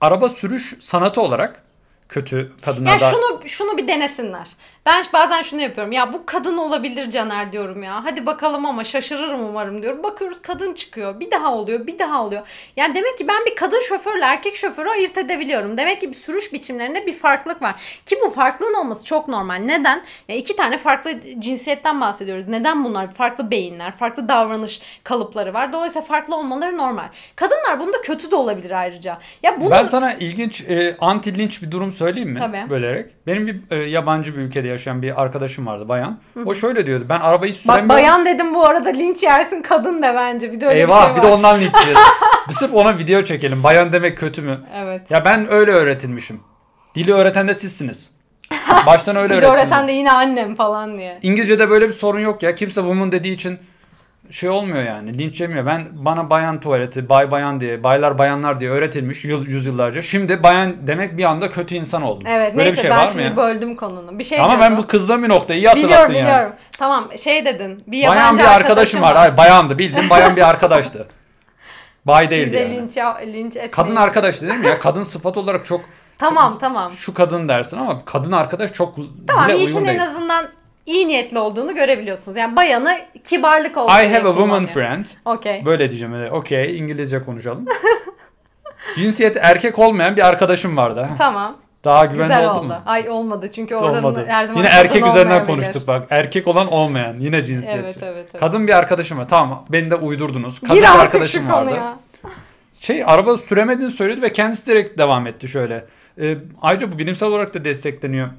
araba sürüş sanatı olarak kötü kadınlar Ya da şunu şunu bir denesinler. Ben bazen şunu yapıyorum. Ya bu kadın olabilir Caner diyorum ya. Hadi bakalım ama şaşırırım umarım diyorum. Bakıyoruz kadın çıkıyor. Bir daha oluyor, bir daha oluyor. Yani demek ki ben bir kadın şoförle erkek şoförü ayırt edebiliyorum. Demek ki bir sürüş biçimlerinde bir farklılık var. Ki bu farklılığın olması çok normal. Neden? Ya iki tane farklı cinsiyetten bahsediyoruz. Neden bunlar? Farklı beyinler, farklı davranış kalıpları var. Dolayısıyla farklı olmaları normal. Kadınlar bunda kötü de olabilir ayrıca. Ya bunu Ben sana ilginç e, anti linç bir durum söyleyeyim mi? Tabii. Bölerek. Benim bir e, yabancı bir ülkede yaşayan bir arkadaşım vardı bayan. O şöyle diyordu. Ben arabayı süremiyorum. Bak bayan dedim bu arada linç yersin kadın de bence. Bir de öyle Eyvah bir bir şey de var. ondan linç yiyeceğiz. bir sırf ona video çekelim. Bayan demek kötü mü? Evet. Ya ben öyle öğretilmişim. Dili öğreten de sizsiniz. Baştan öyle Bir de öğretsin. öğreten de yine annem falan diye. İngilizce'de böyle bir sorun yok ya. Kimse woman dediği için şey olmuyor yani. Linç yemiyor. Ben bana bayan tuvaleti, bay bayan diye, baylar bayanlar diye öğretilmiş yıl, yüzyıllarca. Şimdi bayan demek bir anda kötü insan oldum. Evet böyle neyse bir şey ben var mı şimdi ya? böldüm konunu. Bir şey Ama ben diyordun. bu kızdığım bir noktayı iyi hatırlattın Biliyorum yani. biliyorum. Tamam şey dedin. Bir yabancı Bayan bir arkadaşım var. Hayır bayandı bildim. Bayan bir arkadaştı. Bay değildi Bize yani. linç, linç etmeyin. Kadın arkadaş dedim ya. Kadın sıfat olarak çok Tamam tamam. şu kadın dersin ama kadın arkadaş çok Tamam uygun en azından iyi niyetli olduğunu görebiliyorsunuz. Yani bayanı kibarlık olsun I have a woman kullanıyor. friend. Okey. Böyle diyeceğim. Okey İngilizce konuşalım. Cinsiyet erkek olmayan bir arkadaşım vardı. Tamam. Daha güvenli Güzel oldu oldu. mu? Ay olmadı çünkü oradan Olmadı. her zaman Yine erkek üzerinden konuştuk bak. Erkek olan olmayan. Yine cinsiyetçi. Evet evet. evet. Kadın bir arkadaşım var. Tamam beni de uydurdunuz. Kadın Gir bir arkadaşım vardı. Şey araba süremediğini söyledi ve kendisi direkt devam etti şöyle. Ee, ayrıca bu bilimsel olarak da destekleniyor.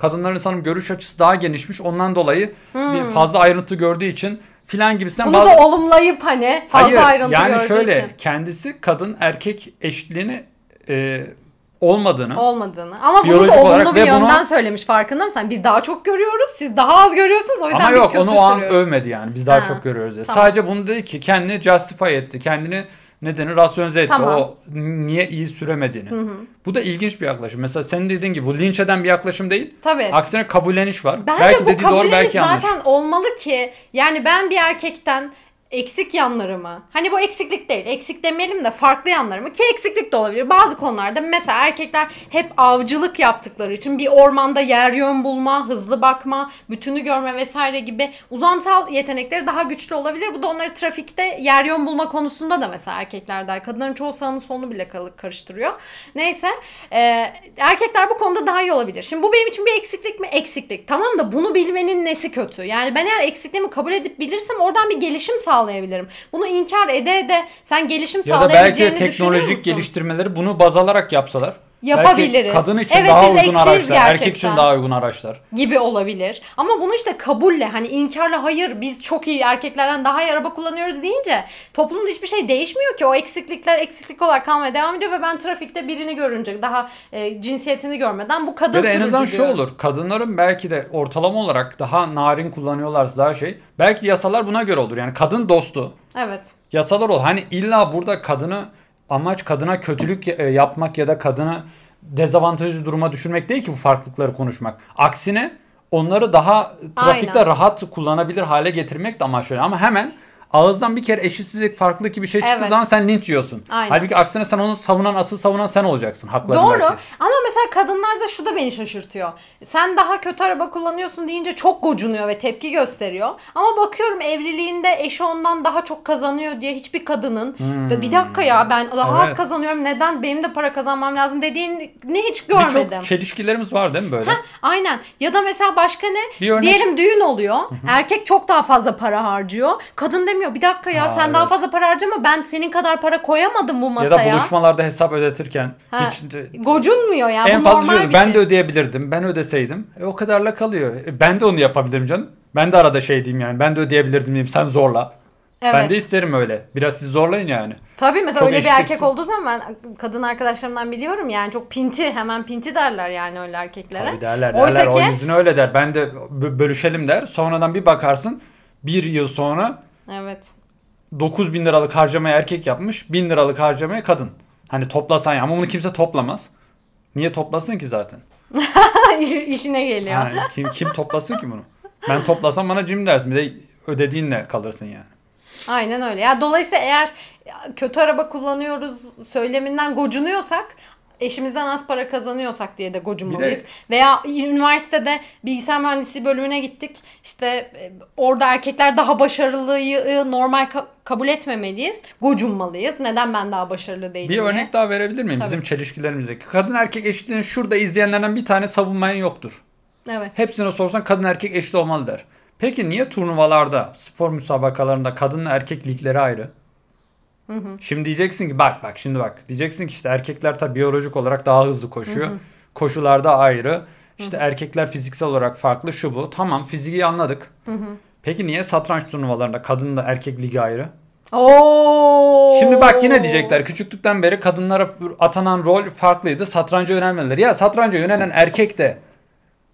Kadınların sanırım görüş açısı daha genişmiş. Ondan dolayı bir fazla ayrıntı gördüğü için filan gibisinden Hmm. Bunu bazı... da olumlayıp hani fazla Hayır ayrıntı yani gördüğü şöyle için. kendisi kadın erkek eşitliğini e, olmadığını. Olmadığını. Ama bunu da olumlu bir ve bunu- yönden söylemiş farkında mısın? Biz daha çok görüyoruz, siz daha az görüyorsunuz. O yüzden Ama biz yok kötü onu o an sürüyoruz. övmedi yani. Biz daha Ha, çok görüyoruz diye. tamam. Sadece bunu dedi ki kendini justify etti. Kendini nedeni rasyonize etti. Tamam. O niye iyi süremediğini. Bu da ilginç bir yaklaşım. Mesela senin dediğin gibi bu linç eden bir yaklaşım değil. Tabii. Aksine kabulleniş var. Bence belki bu dediği doğru belki yanlış. zaten olmalı ki yani ben bir erkekten eksik yanlarımı hani bu eksiklik değil. Eksik demeyelim de farklı yanlarımı ki eksiklik de olabilir. Bazı konularda mesela erkekler hep avcılık yaptıkları için bir ormanda yer yön bulma hızlı bakma bütünü görme vesaire gibi uzamsal yetenekleri daha güçlü olabilir. Bu da onları trafikte yer yön bulma konusunda da mesela erkekler daha kadınların çoğu sağını solunu bile karıştırıyor. Neyse e, erkekler bu konuda daha iyi olabilir. Şimdi bu benim için bir eksiklik mi? Eksiklik. Tamam da bunu bilmenin nesi kötü? Yani ben eğer eksikliğimi kabul edip bilirsem oradan bir gelişim sağlayabilirim bunu inkar ede ede sen gelişim Ya da belki de sağlayabileceğini düşünüyor teknolojik geliştirmeleri bunu baz alarak yapsalar. Yapabiliriz. Belki kadın için Evet, daha biz uygun araçlar, erkek için gerçekten. daha uygun araçlar. gibi olabilir. Ama bunu işte kabulle hani inkarla hayır biz çok iyi erkeklerden daha iyi araba kullanıyoruz deyince toplumda hiçbir şey değişmiyor ki. O eksiklikler eksiklik olarak kalmaya devam ediyor ve ben trafikte birini görünce daha e, cinsiyetini görmeden bu kadın da en sürücü azından şu diyorum. olur. Kadınların belki de ortalama olarak daha narin kullanıyorlarsa daha şey. Belki yasalar buna göre olur. Yani kadın dostu Evet. yasalar olur. Hani illa burada kadını amaç kadına kötülük e, yapmak ya da kadını dezavantajlı duruma düşürmek değil ki bu farklılıkları konuşmak. Aksine onları daha trafikte Aynen. rahat kullanabilir hale getirmek de amaçlanıyor. Ama hemen ağızdan bir kere eşitsizlik, farklılık gibi bir şey çıktığı Evet. zaman sen linç yiyorsun. Aynen. Halbuki aksine sen onu savunan, asıl savunan sen olacaksın. Haklarını Doğru belki. ama mesela kadınlarda şu da beni şaşırtıyor. Sen daha kötü araba kullanıyorsun deyince çok gocunuyor ve tepki gösteriyor. Ama bakıyorum evliliğinde eşi ondan daha çok kazanıyor diye hiçbir kadının ve bir dakika ya ben daha az Hmm. Evet. kazanıyorum neden benim de para kazanmam lazım dediğini hiç görmedim. Birçok çelişkilerimiz var değil mi böyle? Aynen. Ya da mesela başka ne? Bir örnek- Diyelim düğün oluyor. Erkek çok daha fazla para harcıyor. Kadın demiyor bir dakika ya Aa, sen daha evet. fazla para harcama ben senin kadar para koyamadım bu Ya masaya. da buluşmalarda hesap ödetirken Ha, hiç Gocunmuyor ya. en bu fazla normal bir ben şey. de ödeyebilirdim. Ben ödeseydim. E, o kadarla kalıyor. E, ben de onu yapabilirim canım. Ben de arada şey diyeyim yani. Ben de ödeyebilirdim diyeyim. Sen zorla. Evet. Ben de isterim öyle. Biraz siz zorlayın yani. Tabii mesela Çok öyle bir erkek olduğu zaman ben kadın arkadaşlarımdan biliyorum yani çok pinti hemen pinti derler yani öyle erkeklere. Tabii derler Oysa derler. O ki- yüzüne öyle der. Ben de bö- bölüşelim der. Sonradan bir bakarsın. Bir yıl sonra Evet. 9 bin liralık harcamayı erkek yapmış. 1000 liralık harcamayı kadın. Hani toplasan ya. Ama bunu kimse toplamaz. Niye toplasın ki zaten? İş- İşine geliyor. Ha, kim, kim toplasın ki bunu? Ben toplasam bana cim dersin. Bir de ödediğinle kalırsın yani. Aynen öyle. Ya dolayısıyla eğer kötü araba kullanıyoruz söyleminden gocunuyorsak eşimizden az para kazanıyorsak diye de gocunmalıyız. De- Veya üniversitede bilgisayar mühendisliği bölümüne gittik. İşte e, orada erkekler daha başarılıyı e, normal ka- kabul etmemeliyiz. Gocunmalıyız. Neden ben daha başarılı değilim Bir diye. örnek daha verebilir miyim? Tabii. Bizim çelişkilerimizdeki. Kadın erkek eşitliğini şurada izleyenlerden bir tane savunmayan yoktur. Evet. Hepsine sorsan kadın erkek eşit olmalı der. Peki niye turnuvalarda, spor müsabakalarında kadın erkek ligleri ayrı? Şimdi diyeceksin ki bak bak şimdi bak. Diyeceksin ki işte erkekler tabii biyolojik olarak daha hızlı koşuyor. Koşularda ayrı. İşte erkekler fiziksel olarak farklı şu bu. Tamam fiziği anladık. Peki niye satranç turnuvalarında kadınla erkek ligi ayrı? Oo. Şimdi bak yine diyecekler küçüklükten beri kadınlara atanan rol farklıydı. Satranca yönelmeliler. Ya satranca yönelen erkek de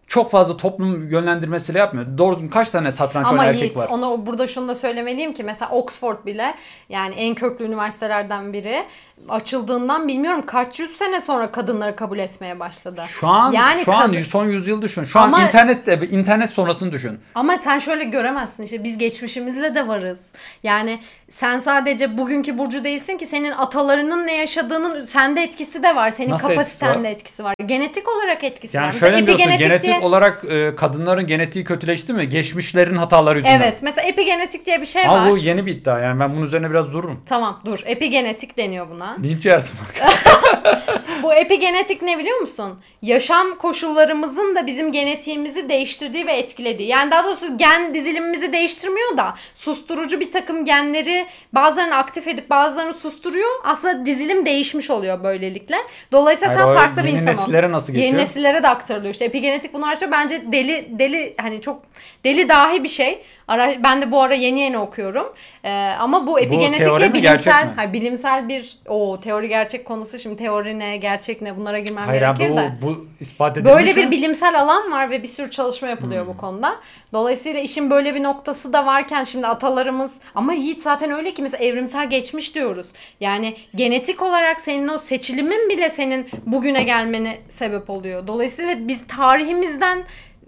çok fazla toplum yönlendirmesiyle yapmıyor. Doğru düzgün kaç tane satranç Ama oynayan erkek var? ona burada şunu da söylemeliyim ki mesela Oxford bile yani en köklü üniversitelerden biri açıldığından bilmiyorum kaç yüz sene sonra kadınları kabul etmeye başladı. Şu an Yani şu an kadın- son yüzyıl düşün. Şu Ama- an internette internet sonrasını düşün. Ama sen şöyle göremezsin işte biz geçmişimizle de varız. Yani sen sadece bugünkü Burcu değilsin ki senin atalarının ne yaşadığının sende etkisi de var. Senin Nasıl etkisi kapasitende var? etkisi var. Genetik olarak etkisi var. Yani Mesela şöyle mi diyorsun genetik diye- olarak e, kadınların genetiği kötüleşti mi? Geçmişlerin hataları yüzünden. Evet mesela epigenetik diye bir şey Ama var. bu yeni bir iddia yani ben bunun üzerine biraz dururum. Tamam dur epigenetik deniyor buna. Linç yersin bak. Bu epigenetik ne biliyor musun? Yaşam koşullarımızın da bizim genetiğimizi değiştirdiği ve etkilediği. Yani daha doğrusu gen dizilimimizi değiştirmiyor da susturucu bir takım genleri bazılarını aktif edip bazılarını susturuyor. Aslında dizilim değişmiş oluyor böylelikle. Dolayısıyla Hayır, sen farklı bir yeni insan ol. nesillere nasıl geçiyor? Yeni nesillere de aktarılıyor. İşte epigenetik bunlar işte bence deli deli hani çok deli dahi bir şey. Ara, ben de bu ara yeni yeni okuyorum. Ee, ama bu epigenetikle mi, bilimsel, hayır, bilimsel bir o teori gerçek konusu. Şimdi teori ne, gerçek ne bunlara girmem Hayır gerekir bu, de. bu ispat edilmiş. Böyle bir bilimsel alan var ve bir sürü çalışma yapılıyor Hmm. bu konuda. Dolayısıyla işin böyle bir noktası da varken şimdi atalarımız ama Yiğit zaten öyle ki mesela evrimsel geçmiş diyoruz. Yani genetik olarak senin o seçilimin bile senin bugüne gelmene sebep oluyor. Dolayısıyla biz tarihimizden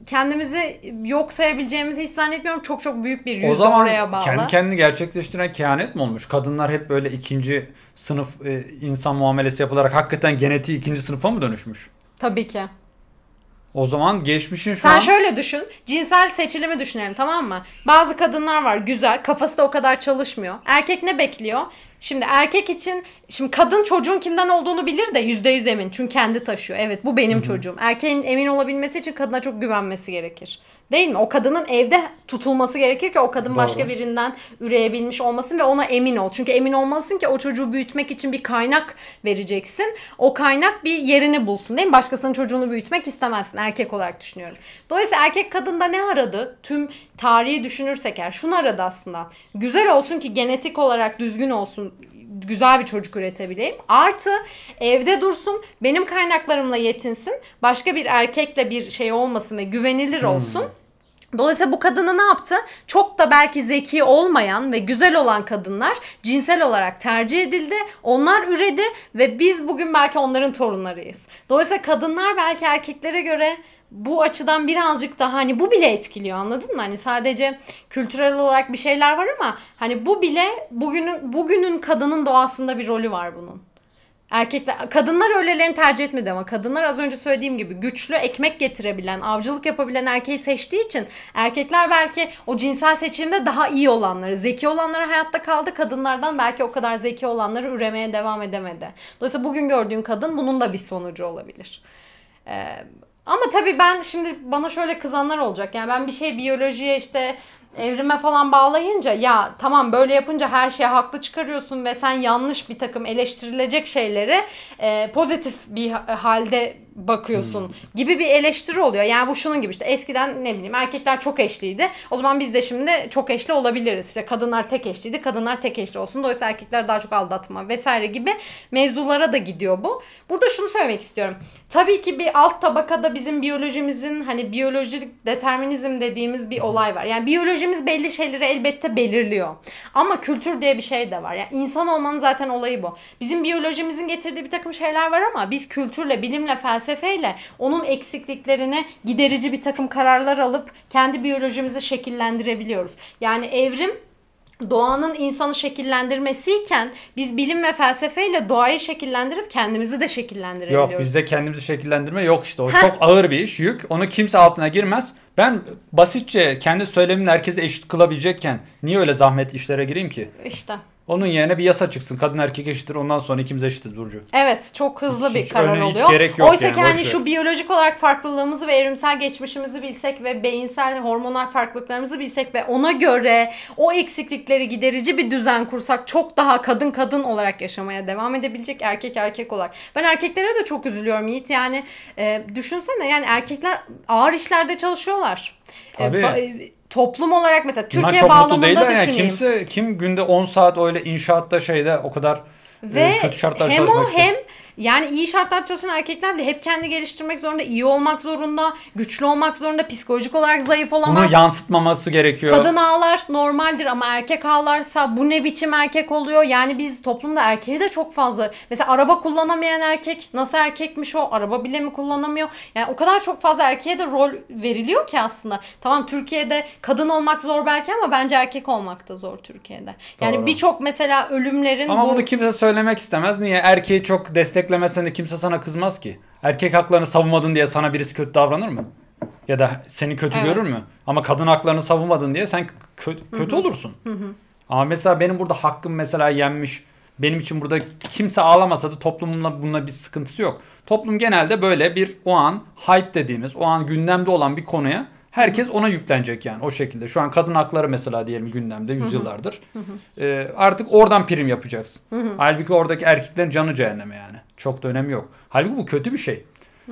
kendimizi yok sayabileceğimizi hiç zannetmiyorum. Çok çok büyük bir yüzde O zaman oraya bağlı. kendi kendini gerçekleştiren kehanet mi olmuş? Kadınlar hep böyle ikinci sınıf e, insan muamelesi yapılarak hakikaten genetiği ikinci sınıfa mı dönüşmüş? Tabii ki. O zaman geçmişin şu Sen an şöyle düşün. Cinsel seçilimi düşünelim tamam mı? Bazı kadınlar var güzel. Kafası da o kadar çalışmıyor. Erkek ne bekliyor? Şimdi erkek için şimdi kadın çocuğun kimden olduğunu bilir de yüzde yüz emin. Çünkü kendi taşıyor. Evet bu benim çocuğum. Erkeğin emin olabilmesi için kadına çok güvenmesi gerekir. Değil mi? O kadının evde tutulması gerekir ki o kadın Doğru. başka birinden üreyebilmiş olmasın ve ona emin ol. Çünkü emin olmalısın ki o çocuğu büyütmek için bir kaynak vereceksin. O kaynak bir yerini bulsun değil mi? Başkasının çocuğunu büyütmek istemezsin erkek olarak düşünüyorum. Dolayısıyla erkek kadında ne aradı? Tüm tarihi düşünürsek eğer şunu aradı aslında. Güzel olsun ki genetik olarak düzgün olsun güzel bir çocuk üretebileyim. Artı evde dursun, benim kaynaklarımla yetinsin. Başka bir erkekle bir şey olmasın ve güvenilir olsun. Dolayısıyla bu kadını ne yaptı? Çok da belki zeki olmayan ve güzel olan kadınlar cinsel olarak tercih edildi. Onlar üredi ve biz bugün belki onların torunlarıyız. Dolayısıyla kadınlar belki erkeklere göre bu açıdan birazcık daha hani bu bile etkiliyor anladın mı? Hani sadece kültürel olarak bir şeyler var ama hani bu bile bugünün bugünün kadının doğasında bir rolü var bunun. Erkekler, kadınlar öylelerini tercih etmedi ama kadınlar az önce söylediğim gibi güçlü, ekmek getirebilen, avcılık yapabilen erkeği seçtiği için erkekler belki o cinsel seçimde daha iyi olanları, zeki olanları hayatta kaldı. Kadınlardan belki o kadar zeki olanları üremeye devam edemedi. Dolayısıyla bugün gördüğün kadın bunun da bir sonucu olabilir. Ee, ama tabii ben şimdi bana şöyle kızanlar olacak. Yani ben bir şey biyolojiye işte evrime falan bağlayınca ya tamam böyle yapınca her şeye haklı çıkarıyorsun ve sen yanlış bir takım eleştirilecek şeyleri e, pozitif bir ha- halde bakıyorsun gibi bir eleştiri oluyor. Yani bu şunun gibi işte eskiden ne bileyim erkekler çok eşliydi. O zaman biz de şimdi çok eşli olabiliriz. İşte kadınlar tek eşliydi. Kadınlar tek eşli olsun. Dolayısıyla erkekler daha çok aldatma vesaire gibi mevzulara da gidiyor bu. Burada şunu söylemek istiyorum. Tabii ki bir alt tabakada bizim biyolojimizin hani biyolojik determinizm dediğimiz bir olay var. Yani biyolojimiz belli şeyleri elbette belirliyor. Ama kültür diye bir şey de var. Yani insan olmanın zaten olayı bu. Bizim biyolojimizin getirdiği bir takım şeyler var ama biz kültürle, bilimle, felsefeyle onun eksikliklerini giderici bir takım kararlar alıp kendi biyolojimizi şekillendirebiliyoruz. Yani evrim doğanın insanı şekillendirmesiyken biz bilim ve felsefeyle doğayı şekillendirip kendimizi de şekillendirebiliyoruz. Yok bizde kendimizi şekillendirme yok işte. O çok ağır bir iş, yük. Onu kimse altına girmez. Ben basitçe kendi söylemimle herkese eşit kılabilecekken niye öyle zahmet işlere gireyim ki? İşte. Onun yerine bir yasa çıksın. Kadın erkek eşittir. Ondan sonra ikimiz eşitiz Burcu. Evet çok hızlı Hiç- bir hiç karar öyle hiç oluyor. gerek yok Oysa yani, ki hani şu biyolojik olarak farklılığımızı ve evrimsel geçmişimizi bilsek ve beyinsel hormonal farklılıklarımızı bilsek ve ona göre o eksiklikleri giderici bir düzen kursak çok daha kadın kadın olarak yaşamaya devam edebilecek erkek erkek olarak. Ben erkeklere de çok üzülüyorum Yiğit yani e, düşünsene yani erkekler ağır işlerde çalışıyorlar. E, Tabii. e, toplum olarak mesela Türkiye çok bağlamında. Yani düşüneyim. kimse kim günde 10 saat öyle inşaatta şeyde o kadar Ve e, kötü şartlar hem o çalışmak ister. hem yani iyi şartlar çalışan erkekler bile hep kendi geliştirmek zorunda, iyi olmak zorunda, güçlü olmak zorunda, psikolojik olarak zayıf Bunu olamaz. yansıtmaması gerekiyor. Kadın ağlar normaldir ama erkek ağlarsa bu ne biçim erkek oluyor? Yani biz toplumda erkeği de çok fazla. Mesela araba kullanamayan erkek nasıl erkekmiş o? Araba bile mi kullanamıyor? Yani o kadar çok fazla erkeğe de rol veriliyor ki aslında. Tamam Türkiye'de kadın olmak zor belki ama bence erkek olmak da zor Türkiye'de. Yani birçok mesela ölümlerin Ama bu bunu kimse söylemek istemez. Niye? Erkeği çok desteklemesen de kimse sana kızmaz ki. Erkek haklarını savunmadın diye sana birisi kötü davranır mı? Ya da seni kötü Evet. görür mü? Ama kadın haklarını savunmadın diye sen kö- kötü olursun. Ama mesela benim burada hakkım mesela yenmiş. Benim için burada kimse ağlamasa da toplumunla bununla bir sıkıntısı yok. Toplum genelde böyle bir o an hype dediğimiz, o an gündemde olan bir konuya herkes ona yüklenecek yani o şekilde. Şu an kadın hakları mesela diyelim gündemde yüzyıllardır. Ee, artık oradan prim yapacaksın. Halbuki oradaki erkeklerin canı cehenneme yani. Çok da önemi yok. Halbuki bu kötü bir şey.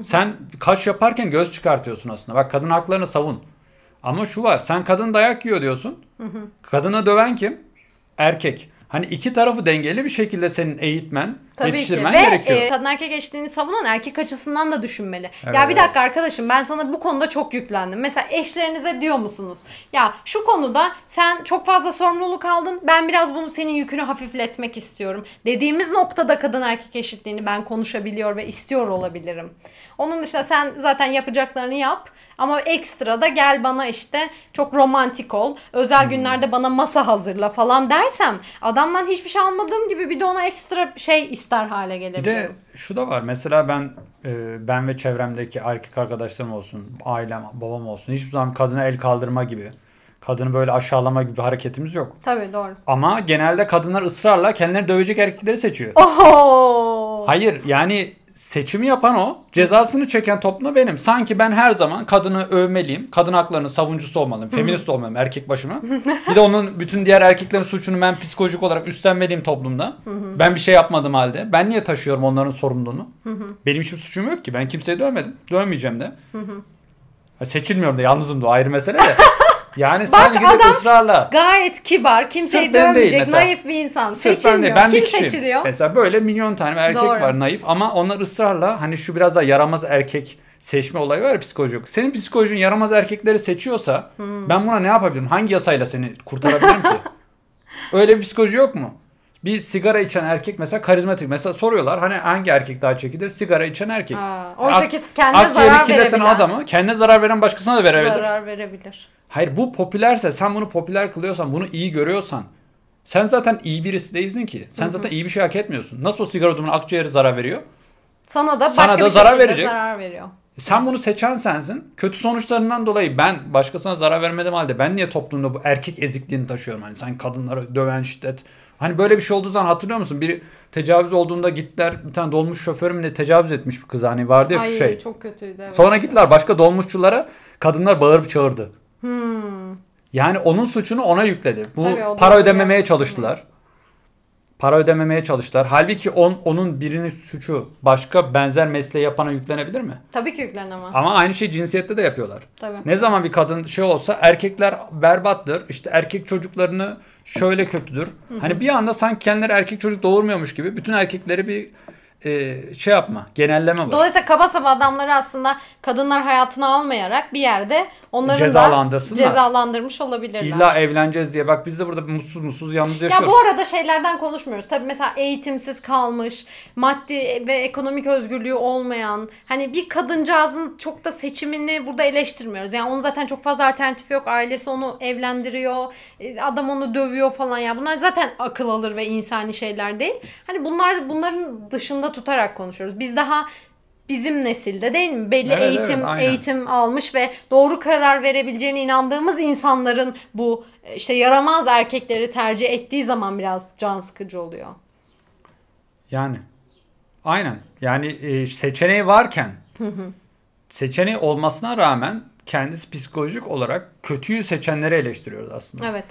Sen kaş yaparken göz çıkartıyorsun aslında. Bak kadın haklarını savun. Ama şu var. Sen kadın dayak yiyor diyorsun. Kadına döven kim? Erkek. Hani iki tarafı dengeli bir şekilde senin eğitmen, Tabii ki. yetiştirmen Ve gerekiyor. e, kadın erkek eşitliğini savunan erkek açısından da düşünmeli. Evet, ya bir dakika arkadaşım ben sana bu konuda çok yüklendim. Mesela eşlerinize diyor musunuz? Ya şu konuda sen çok fazla sorumluluk aldın. Ben biraz bunu senin yükünü hafifletmek istiyorum. Dediğimiz noktada kadın erkek eşitliğini ben konuşabiliyor ve istiyor olabilirim. Onun dışında sen zaten yapacaklarını yap. Ama ekstra da gel bana işte çok romantik ol. Özel günlerde bana masa hazırla falan dersem adamdan hiçbir şey almadığım gibi bir de ona ekstra şey ister hale Bir gelebilirim. de şu da var. Mesela ben e, ben ve çevremdeki erkek arkadaşlarım olsun, ailem, babam olsun hiçbir zaman kadına el kaldırma gibi, kadını böyle aşağılama gibi bir hareketimiz yok. Tabii doğru. Ama genelde kadınlar ısrarla kendilerini dövecek erkekleri seçiyor. Oho! Hayır yani seçimi yapan o, cezasını çeken toplum benim. Sanki ben her zaman kadını övmeliyim, kadın haklarının savunucusu olmalıyım, feminist olmalıyım erkek başıma. bir de onun bütün diğer erkeklerin suçunu ben psikolojik olarak üstlenmeliyim toplumda. ben bir şey yapmadım halde. Ben niye taşıyorum onların sorumluluğunu? Benim hiçbir suçum yok ki. Ben kimseyi dövmedim. Dövmeyeceğim de. Ha, Seçilmiyorum da yalnızım da ayrı mesele de. Yani sen gidip adam- ısrarla. Gayet kibar, kimseyi Sırf ben değil dövmeyecek, mesela. naif bir insan. Sırf ben Seçilmiyor. ben bir Kim kişiyim. seçiliyor? Mesela böyle milyon tane erkek Doğru. var naif ama onlar ısrarla hani şu biraz daha yaramaz erkek seçme olayı var ya psikolojik. Senin psikolojin yaramaz erkekleri seçiyorsa Hmm. ben buna ne yapabilirim? Hangi yasayla seni kurtarabilirim ki? Öyle bir psikoloji yok mu? Bir sigara içen erkek mesela karizmatik. Mesela soruyorlar hani hangi erkek daha çekilir? Sigara içen erkek. Ak- ki kendine Akciğeri zarar verebilen. adamı kendine zarar veren başkasına da verebilir. Zarar verebilir. Hayır bu popülerse sen bunu popüler kılıyorsan bunu iyi görüyorsan sen zaten iyi birisi değilsin ki. Sen zaten iyi bir şey hak etmiyorsun. Nasıl o sigara dumanı akciğeri zarar veriyor? Sana da Sana başka da bir zarar verecek. zarar veriyor. Sen bunu seçen sensin. Kötü sonuçlarından dolayı ben başkasına zarar vermedim halde ben niye toplumda bu erkek ezikliğini taşıyorum? Hani sen kadınları döven şiddet. Hani böyle bir şey olduğu zaman hatırlıyor musun? Biri tecavüz olduğunda gittiler bir tane dolmuş şoförü mü ne tecavüz etmiş bir kız hani vardı ya şu Ay şey. çok kötüydü. Evet. Sonra gittiler başka dolmuşçulara kadınlar bağırıp çağırdı. Hmm. Yani onun suçunu ona yükledi. Bu Tabii, para ödememeye yapmış. çalıştılar. Para ödememeye çalıştılar. Halbuki on, onun birinin suçu başka benzer mesleği yapana yüklenebilir mi? Tabii ki yüklenemez. Ama aynı şey cinsiyette de yapıyorlar. Tabii. Ne zaman bir kadın şey olsa erkekler berbattır. İşte erkek çocuklarını şöyle kötüdür. Hani bir anda sanki kendileri erkek çocuk doğurmuyormuş gibi bütün erkekleri bir e, şey yapma, genelleme var. Dolayısıyla kaba saba adamları aslında kadınlar hayatına almayarak bir yerde onların Cezalandırsınlar. da cezalandırmış olabilirler. İlla evleneceğiz diye. Bak biz de burada mutsuz mutsuz yalnız Ya yaşıyoruz. bu arada şeylerden konuşmuyoruz. Tabii mesela eğitimsiz kalmış, maddi ve ekonomik özgürlüğü olmayan, hani bir kadıncağızın çok da seçimini burada eleştirmiyoruz. Yani onun zaten çok fazla alternatifi yok. Ailesi onu evlendiriyor, e, adam onu dövüyor falan ya. Bunlar zaten akıl alır ve insani şeyler değil. Hani bunlar bunların dışında tutarak konuşuyoruz. Biz daha bizim nesilde değil mi? Belli Evet, evet, eğitim aynen. eğitim almış ve doğru karar verebileceğine inandığımız insanların bu işte yaramaz erkekleri tercih ettiği zaman biraz can sıkıcı oluyor. Yani aynen. Yani e, seçeneği varken seçeneği olmasına rağmen kendisi psikolojik olarak kötüyü seçenleri eleştiriyoruz aslında. Evet.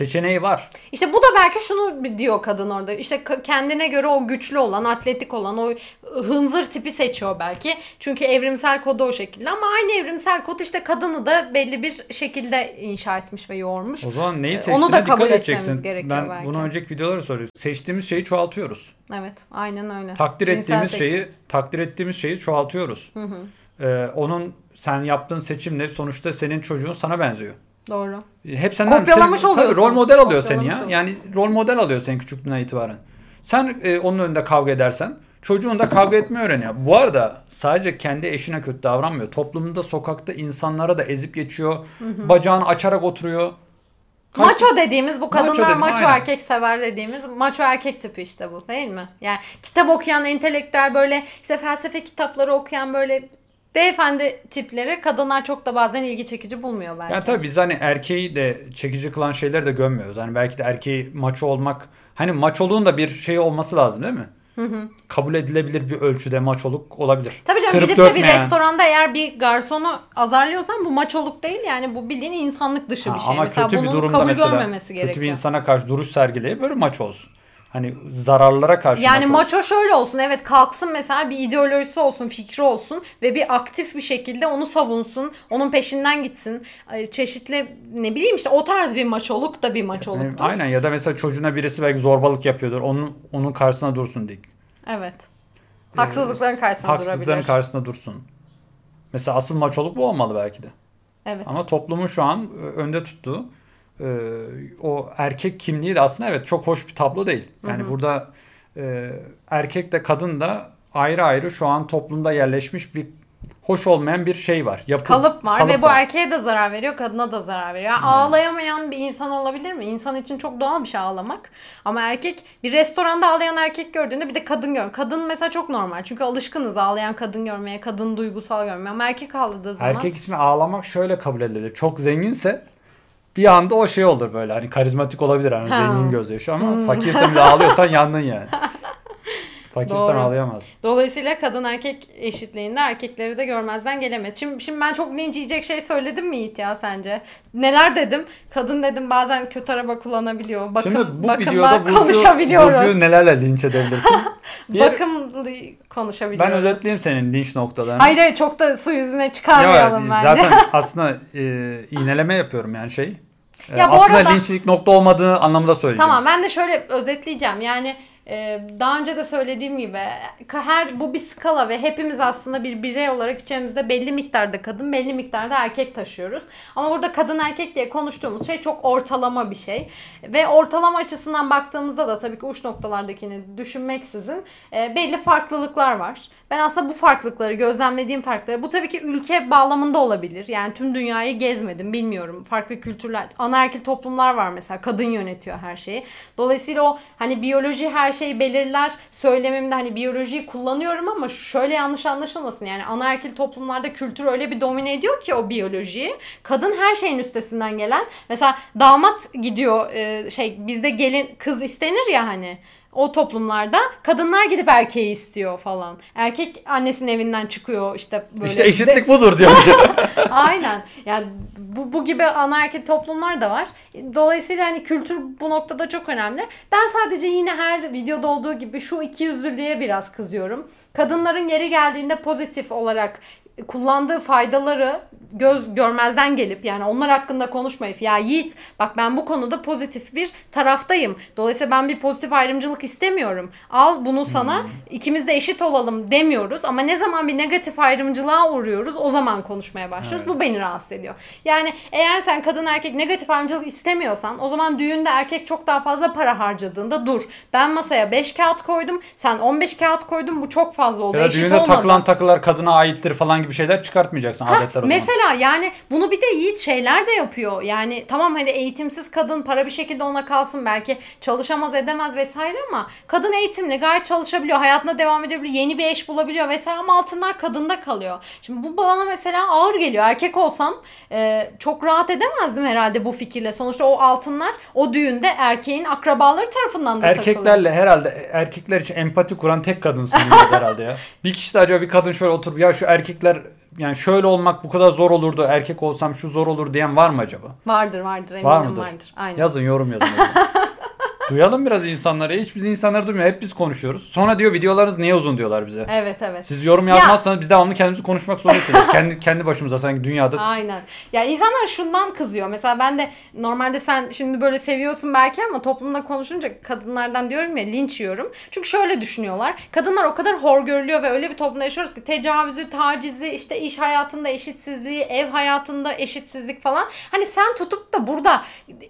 Seçeneği var. İşte bu da belki şunu diyor kadın orada. İşte kendine göre o güçlü olan, atletik olan, o hınzır tipi seçiyor belki. Çünkü evrimsel kodu o şekilde. Ama aynı evrimsel kod işte kadını da belli bir şekilde inşa etmiş ve yoğurmuş. O zaman neyi Onu seçtiğine da kabul dikkat edeceksin. gerekiyor Ben belki. bunu önceki videolarda soruyorum. Seçtiğimiz şeyi çoğaltıyoruz. Evet, aynen öyle. Takdir Cinsel ettiğimiz seçim. şeyi takdir ettiğimiz şeyi çoğaltıyoruz. Ee, onun sen yaptığın seçimle sonuçta senin çocuğun sana benziyor. Doğru. Hep senden Kopyalamış senin- tabii oluyorsun. rol model alıyor seni Kopyalamış ya. Yani rol model alıyor senin küçüklüğünden itibaren. Sen e, onun önünde kavga edersen çocuğun da kavga etmeyi öğreniyor. Bu arada sadece kendi eşine kötü davranmıyor. Toplumda, sokakta insanlara da ezip geçiyor. Bacağını açarak oturuyor. Maço dediğimiz bu kadınlar dedim, maço aynen. erkek sever dediğimiz maço erkek tipi işte bu değil mi? Yani kitap okuyan entelektüel böyle işte felsefe kitapları okuyan böyle beyefendi tipleri kadınlar çok da bazen ilgi çekici bulmuyor belki. Yani tabii biz hani erkeği de çekici kılan şeyleri de gömmüyoruz. Hani belki de erkeği maço olmak hani maçoluğun da bir şey olması lazım değil mi? Kabul edilebilir bir ölçüde maçoluk olabilir. Tabii canım Kırıp gidip de bir dökmeyen. restoranda eğer bir garsonu azarlıyorsan bu maçoluk değil yani bu bildiğin insanlık dışı Ha, bir şey. ama mesela kötü bir durumda kabul mesela görmemesi kötü gerekiyor. bir insana karşı duruş sergileyip böyle maç olsun. Hani zararlara karşı Yani maç maço şöyle olsun evet kalksın mesela bir ideolojisi olsun fikri olsun ve bir aktif bir şekilde onu savunsun onun peşinden gitsin çeşitli ne bileyim işte o tarz bir maçoluk da bir Yani maçoluktur. aynen ya da mesela çocuğuna birisi belki zorbalık yapıyordur. Onun onun karşısına dursun dik. Evet. Haksızlıkların karşısına Haksızlıkların durabilir. karşısına dursun. Mesela asıl maçoluk bu olmalı belki de. Evet. Ama toplumun şu an önde tuttuğu e, o erkek kimliği de aslında evet çok hoş bir tablo değil. Yani burada e, erkek de kadın da ayrı ayrı şu an toplumda yerleşmiş bir hoş olmayan bir şey var. Yapı, kalıp var kalıp ve bu erkeğe de zarar veriyor, kadına da zarar veriyor. Yani Ağlayamayan bir insan olabilir mi? İnsan için çok doğal bir şey ağlamak. Ama erkek bir restoranda ağlayan erkek gördüğünde bir de kadın gör. Kadın mesela çok normal. Çünkü alışkınız ağlayan kadın görmeye, kadın duygusal görmeye. Ama erkek ağladığı zaman Erkek için ağlamak şöyle kabul edilir. Çok zenginse bir anda o şey olur böyle hani karizmatik olabilir hani Ha. Hmm. zengin gözyaşı ama fakirsen bile ağlıyorsan yandın yani. Fakirsen Doğru. ağlayamazsın. Dolayısıyla kadın erkek eşitliğinde erkekleri de görmezden gelemez. Şimdi, şimdi ben çok linç yiyecek şey söyledim mi Yiğit ya sence? Neler dedim? Kadın dedim bazen kötü araba kullanabiliyor. Bakım, Şimdi bu videoda Burcu, konuşabiliyoruz. Burcu'yu nelerle linç edebilirsin? Bir- Bakımlı konuşabiliyoruz. ben özetleyeyim senin linç noktalarını. Hayır hayır çok da su yüzüne çıkarmayalım bence. zaten aslında e, iğneleme yapıyorum yani şey. E, Ya bu aslında arada- linçlik nokta olmadığı anlamında söyleyeceğim. Tamam ben de şöyle özetleyeceğim. Yani e, daha önce de söylediğim gibi her bu bir skala ve hepimiz aslında bir birey olarak içerimizde belli miktarda kadın, belli miktarda erkek taşıyoruz. Ama burada kadın erkek diye konuştuğumuz şey çok ortalama bir şey. Ve ortalama açısından baktığımızda da tabii ki uç noktalardakini düşünmeksizin e, belli farklılıklar var. Ben aslında bu farklılıkları, gözlemlediğim farklılıkları, bu tabii ki ülke bağlamında olabilir. Yani tüm dünyayı gezmedim, bilmiyorum. Farklı kültürler, anaerkil toplumlar var mesela. Kadın yönetiyor her şeyi. Dolayısıyla o hani biyoloji her şeyi belirler. Söylemimde hani biyolojiyi kullanıyorum ama şöyle yanlış anlaşılmasın. Yani anaerkil toplumlarda kültür öyle bir domine ediyor ki o biyolojiyi. Kadın her şeyin üstesinden gelen. Mesela damat gidiyor e, şey bizde gelin kız istenir ya hani o toplumlarda kadınlar gidip erkeği istiyor falan. Erkek annesinin evinden çıkıyor işte böyle. İşte eşitlik budur diyormuş. Aynen. Yani bu, bu gibi anaerkil toplumlar da var. Dolayısıyla hani kültür bu noktada çok önemli. Ben sadece yine her videoda olduğu gibi şu ikiyüzlülüğe biraz kızıyorum. Kadınların yeri geldiğinde pozitif olarak kullandığı faydaları göz görmezden gelip yani onlar hakkında konuşmayıp ya Yiğit bak ben bu konuda pozitif bir taraftayım. Dolayısıyla ben bir pozitif ayrımcılık istemiyorum. Al bunu sana ikimiz de eşit olalım demiyoruz ama ne zaman bir negatif ayrımcılığa uğruyoruz o zaman konuşmaya başlıyoruz. Bu beni rahatsız ediyor. Yani eğer sen kadın erkek negatif ayrımcılık istemiyorsan o zaman düğünde erkek çok daha fazla para harcadığında dur. Ben masaya 5 kağıt koydum sen 15 kağıt koydun bu çok fazla oldu. ya eşit düğünde olmadı. takılan takılar kadına aittir falan gibi şeyler çıkartmayacaksın Ha, adetler o zaman. mesela yani bunu bir de Yiğit şeyler de yapıyor. Yani tamam hadi eğitimsiz kadın para bir şekilde ona kalsın belki çalışamaz edemez vesaire ama kadın eğitimli gayet çalışabiliyor. Hayatına devam edebiliyor. Yeni bir eş bulabiliyor vesaire ama altınlar kadında kalıyor. Şimdi bu bana mesela ağır geliyor. Erkek olsam e, çok rahat edemezdim herhalde bu fikirle. Sonuçta o altınlar o düğünde erkeğin akrabaları tarafından da takılıyor. Erkeklerle herhalde erkekler için empati kuran tek kadınsın herhalde ya. Bir kişi de acaba bir kadın şöyle oturup ya şu erkekler yani şöyle olmak bu kadar zor olurdu erkek olsam şu zor olur diyen var mı acaba? Vardır vardır eminim Var vardır. mıdır? Aynen. Yazın yorum yazın. Duyalım biraz insanları. Hiç biz insanları duymuyor. Hep biz konuşuyoruz. Sonra diyor videolarınız niye uzun diyorlar bize. Evet evet. Siz yorum yazmazsanız biz devamlı kendimizi konuşmak zorundayız. kendi kendi başımıza sanki dünyada Aynen. Ya insanlar şundan kızıyor. Mesela ben de normalde sen şimdi böyle seviyorsun belki ama toplumda konuşunca kadınlardan diyorum ya linç yiyorum. Çünkü şöyle düşünüyorlar. Kadınlar o kadar hor görülüyor ve öyle bir toplumda yaşıyoruz ki tecavüzü, tacizi, işte iş hayatında eşitsizliği, ev hayatında eşitsizlik falan. Hani sen tutup da burada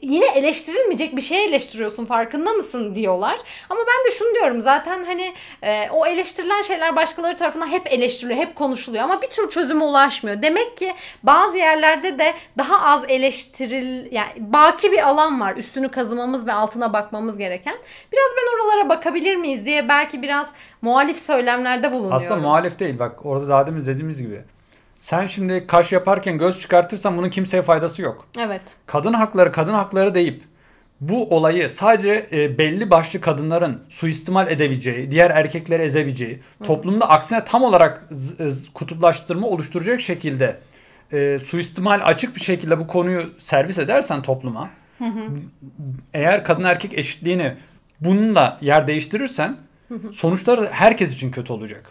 yine eleştirilmeyecek bir şey eleştiriyorsun farkında mısın diyorlar. Ama ben de şunu diyorum zaten hani e, o eleştirilen şeyler başkaları tarafından hep eleştiriliyor, hep konuşuluyor ama bir tür çözüme ulaşmıyor. Demek ki bazı yerlerde de daha az eleştiril yani baki bir alan var üstünü kazımamız ve altına bakmamız gereken. Biraz ben oralara bakabilir miyiz diye belki biraz muhalif söylemlerde bulunuyorum. aslında muhalif değil. Bak orada daha demin dediğimiz gibi. Sen şimdi kaş yaparken göz çıkartırsan bunun kimseye faydası yok. Evet. Kadın hakları kadın hakları deyip bu olayı sadece e, belli başlı kadınların suistimal edebileceği, diğer erkekleri ezebileceği, toplumda aksine tam olarak z- kutuplaştırma oluşturacak şekilde e, suistimal açık bir şekilde bu konuyu servis edersen topluma, eğer kadın erkek eşitliğini bununla yer değiştirirsen sonuçları herkes için kötü olacak.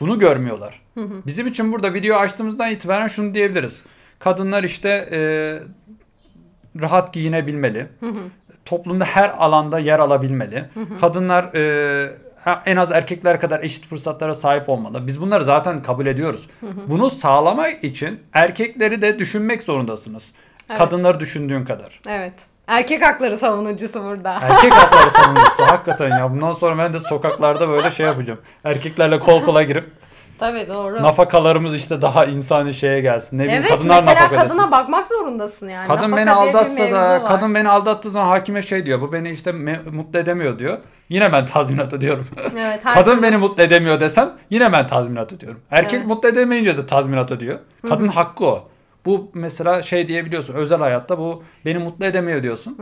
Bunu görmüyorlar. Bizim için burada video açtığımızdan itibaren şunu diyebiliriz. Kadınlar işte e, rahat giyinebilmeli. Toplumda her alanda yer alabilmeli. Kadınlar e, en az erkekler kadar eşit fırsatlara sahip olmalı. Biz bunları zaten kabul ediyoruz. Bunu sağlamak için erkekleri de düşünmek zorundasınız. Evet. Kadınları düşündüğün kadar. Evet. Erkek hakları savunucusu burada. Erkek hakları savunucusu hakikaten ya. Bundan sonra ben de sokaklarda böyle şey yapacağım. Erkeklerle kol kola girip Tabii doğru. nafakalarımız işte daha insani şeye gelsin. Ne bileyim evet kadınlar nafaka desin. kadına bakmak zorundasın yani. Kadın Nafaka beni aldatsa da var. kadın beni aldattığı zaman hakime şey diyor. Bu beni işte mutlu edemiyor diyor. Yine ben tazminat ödüyorum. Evet, kadın beni mutlu edemiyor desem yine ben tazminat ödüyorum. Erkek Evet. mutlu edemeyince de tazminat ödüyor. Kadın hakkı o. Bu mesela şey diyebiliyorsun özel hayatta bu beni mutlu edemiyor diyorsun.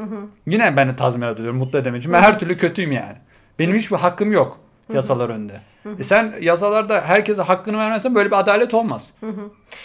Yine ben de tazminat ödüyorum mutlu edemeyince. Ben her türlü kötüyüm yani. Benim hiçbir hakkım yok yasalar önünde. E sen yasalarda herkese hakkını vermezsen böyle bir adalet olmaz. Ya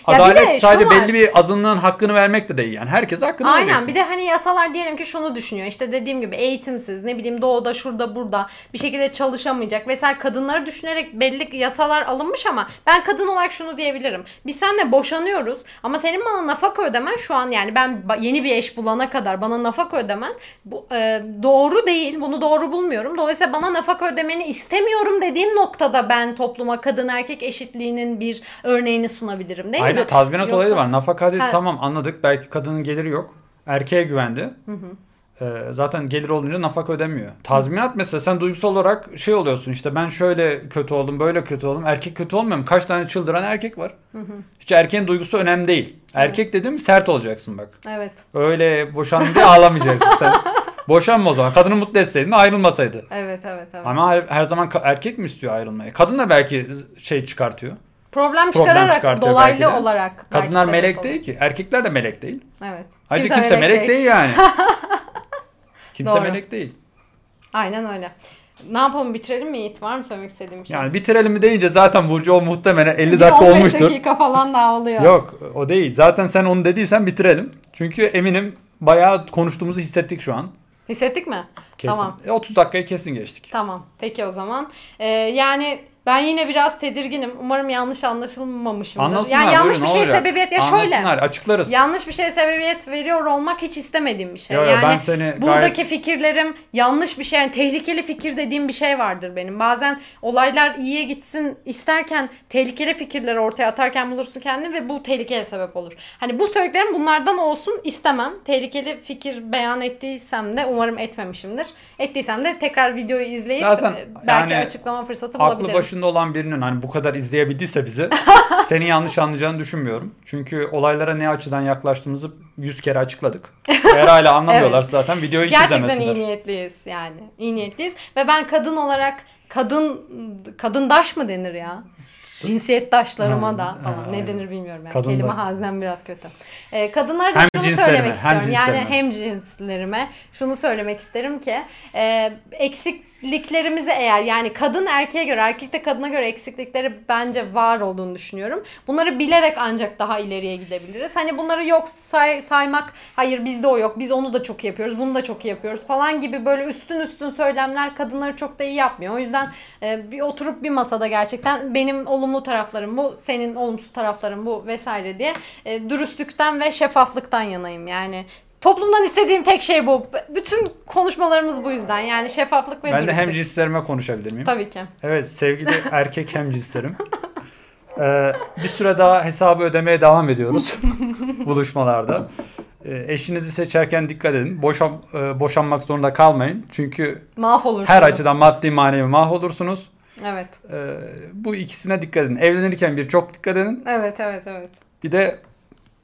bir Adalet sadece var. belli bir azınlığın hakkını vermek de değil yani. Herkese hakkını Aynen vereceksin. bir de hani yasalar diyelim ki şunu düşünüyor işte dediğim gibi eğitimsiz ne bileyim doğuda şurada burada bir şekilde çalışamayacak vesaire kadınları düşünerek belli yasalar alınmış ama ben kadın olarak şunu diyebilirim. Biz seninle boşanıyoruz ama senin bana nafaka ödemen şu an yani ben yeni bir eş bulana kadar bana nafaka ödemen bu, e, doğru değil bunu doğru bulmuyorum. Dolayısıyla bana nafaka ödemeni istemiyorum dediğim noktada ben topluma kadın erkek eşitliğinin bir örneğini sunabilirim değil Ayrıca mi? tazminat Yoksa- olayı var. Nafaka Ha. tamam anladık. Belki kadının geliri yok. Erkeğe güvendi. Ee, zaten gelir olunca nafaka ödemiyor. Tazminat mesela sen duygusal olarak şey oluyorsun işte ben şöyle kötü oldum böyle kötü oldum. Erkek kötü olmuyor mu? Kaç tane çıldıran erkek var. Hiç erkeğin duygusu önemli değil. Erkek dedim sert olacaksın bak. Evet. Öyle boşandım diye ağlamayacaksın sen. Boşanma o zaman. Kadını mutlu etseydin ayrılmasaydı. Evet evet evet. Ama her, her zaman erkek mi istiyor ayrılmayı? Kadın da belki şey çıkartıyor. Problem Problem çıkararak çıkartıyor dolaylı belki de. olarak. Kadınlar melek olur. değil ki. Erkekler de melek değil. Evet. Ayrıca kimse, melek, değil. yani. kimse Doğru. melek değil. Aynen öyle. Ne yapalım bitirelim mi Yiğit? Var mı söylemek istediğim bir şey? Yani bitirelim mi deyince zaten Burcu o muhtemelen 50 Bir dakika 15 olmuştur. dakika falan daha oluyor. Yok o değil. Zaten sen onu dediysen bitirelim. Çünkü eminim bayağı konuştuğumuzu hissettik şu an. Hissettik mi? Kesin. Tamam. E, 30 dakikayı kesin geçtik. Tamam. Peki o zaman. Ee, yani ben yine biraz tedirginim. Umarım yanlış anlaşılmamışımdır. Anlasınlar. yani yanlış buyurun, bir şey olacak? sebebiyet ya şöyle. Anlasınlar açıklarız. Yanlış bir şeye sebebiyet veriyor olmak hiç istemediğim bir şey. Yo, yo, yani ben seni buradaki gayet- fikirlerim yanlış bir şey, yani tehlikeli fikir dediğim bir şey vardır benim. Bazen olaylar iyiye gitsin isterken tehlikeli fikirleri ortaya atarken bulursun kendini ve bu tehlikeye sebep olur. Hani bu söylediklerim bunlardan olsun istemem. Tehlikeli fikir beyan ettiysem de umarım etmemişimdir. Ettiysem de tekrar videoyu izleyip Zaten e, belki yani açıklama fırsatı Aklı bulabilirim. başında olan birinin hani bu kadar izleyebildiyse bizi seni yanlış anlayacağını düşünmüyorum. Çünkü olaylara ne açıdan yaklaştığımızı 100 kere açıkladık. Eğer hala anlamıyorlarsa zaten videoyu hiç Gerçekten izlemesinler. iyi niyetliyiz yani. İyi niyetliyiz ve ben kadın olarak kadın kadındaş mı denir ya? Cinsiyetdaşlarıma Ha, da ha, falan ne aynen. denir bilmiyorum yani. Kadın Kelime da- haznem biraz kötü. Ee, kadınlara da Hem şunu söylemek hem istiyorum. Yani cinslerime. hem cinslerime şunu söylemek isterim ki e, eksikliklerimizi eğer yani kadın erkeğe göre erkek de kadına göre eksiklikleri bence var olduğunu düşünüyorum. Bunları bilerek ancak daha ileriye gidebiliriz. Hani bunları yok say- saymak hayır bizde o yok biz onu da çok yapıyoruz bunu da çok yapıyoruz falan gibi böyle üstün üstün söylemler kadınları çok da iyi yapmıyor. O yüzden e, bir oturup bir masada gerçekten benim olumlu taraflarım bu senin olumsuz tarafların bu vesaire diye e, dürüstlükten ve şeffaflıktan yanayım yani. Toplumdan istediğim tek şey bu. Bütün konuşmalarımız bu yüzden. Yani şeffaflık ve Ben de dürüstlük. hem cinslerime konuşabilir miyim? Tabii ki. Evet sevgili erkek hem cinslerim. Ee, bir süre daha hesabı ödemeye devam ediyoruz buluşmalarda. Ee, eşinizi seçerken dikkat edin. Boşan, e, boşanmak zorunda kalmayın. Çünkü Mahvolursunuz. her açıdan maddi manevi mahvolursunuz. Evet. Ee, bu ikisine dikkat edin. Evlenirken bir çok dikkat edin. Evet evet evet. Bir de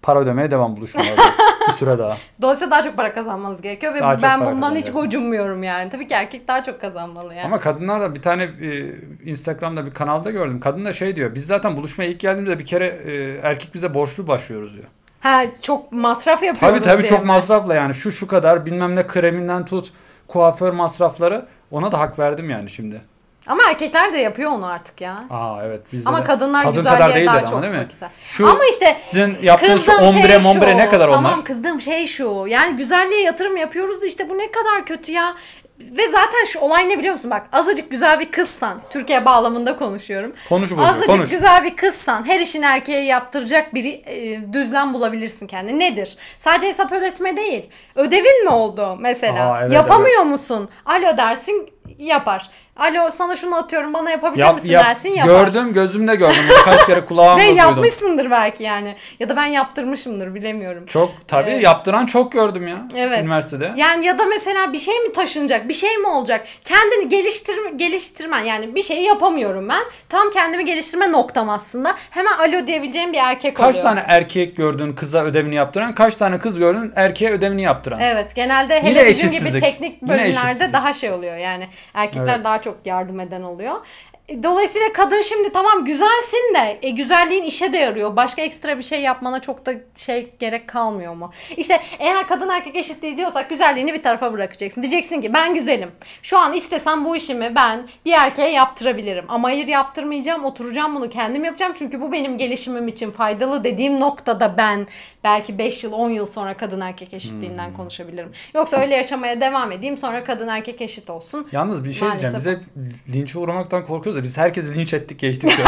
para ödemeye devam buluşmalarda. bir süre daha. Dolayısıyla daha çok para kazanmanız gerekiyor ve Daha ben bundan hiç gocunmuyorum yani. Tabii ki erkek daha çok kazanmalı yani. Ama kadınlar da bir tane e, Instagram'da bir kanalda gördüm. Kadın da şey diyor. Biz zaten buluşmaya ilk geldiğimizde bir kere e, erkek bize borçlu başlıyoruz diyor. Ha çok masraf yapıyoruz Tabii tabii çok mi? masrafla yani şu şu kadar bilmem ne kreminden tut kuaför masrafları ona da hak verdim yani şimdi. Ama erkekler de yapıyor onu artık ya. Aa evet bizde Ama de. kadınlar Kadın güzelliğe kadar daha ama çok değil mi? vakit. Şu Ama işte sizin yaptığınız şu ombre şey mombre şu. ne kadar onlar? Tamam kızdığım şey şu. Yani güzelliğe yatırım yapıyoruz da işte bu ne kadar kötü ya. ve zaten şu olay ne biliyor musun? Bak azıcık güzel bir kızsan. Türkiye bağlamında konuşuyorum. Konuş Burcu Azıcık konuş. güzel bir kızsan her işin erkeğe yaptıracak bir e, düzlem bulabilirsin kendine. Nedir? Sadece hesap ödetme değil. Ödevin mi oldu mesela? Aa, evet, Yapamıyor musun? Alo dersin yapar. Alo sana şunu atıyorum bana yapabilir Yap, misin yap, dersin yapar. gördüm gözümle gördüm. Kaç kere kulağımla Ve duydum. yapmışsındır belki yani. Ya da ben yaptırmışımdır bilemiyorum. Çok tabii Evet. yaptıran çok gördüm ya Evet. üniversitede. Yani ya da mesela bir şey mi taşınacak, bir şey mi olacak? Kendini geliştir geliştirmen yani bir şeyi yapamıyorum ben. Tam kendimi geliştirme noktam aslında. Hemen alo diyebileceğim bir erkek Kaç oluyor. tane erkek gördün kıza ödevini yaptıran, kaç tane kız gördün erkeğe ödevini yaptıran. Evet genelde hele Yine bizim gibi teknik bölümlerde daha şey oluyor yani erkekler Evet. daha çok yardım eden oluyor. E, Dolayısıyla kadın şimdi tamam güzelsin de e, güzelliğin işe de yarıyor. Başka ekstra bir şey yapmana çok da şey gerek kalmıyor mu? İşte eğer kadın erkek eşitliği diyorsak güzelliğini bir tarafa bırakacaksın. Diyeceksin ki ben güzelim. Şu an istesem bu işimi ben bir erkeğe yaptırabilirim. Ama hayır yaptırmayacağım. Oturacağım bunu kendim yapacağım. Çünkü bu benim gelişimim için faydalı dediğim noktada ben belki 5 yıl 10 yıl sonra kadın erkek eşitliğinden Hmm. konuşabilirim. Yoksa öyle yaşamaya devam edeyim sonra kadın erkek eşit olsun. Yalnız bir şey diyeceğim. Biz Maalesef. hep linçe uğramaktan korkuyoruz da biz herkesi linç ettik geçtik.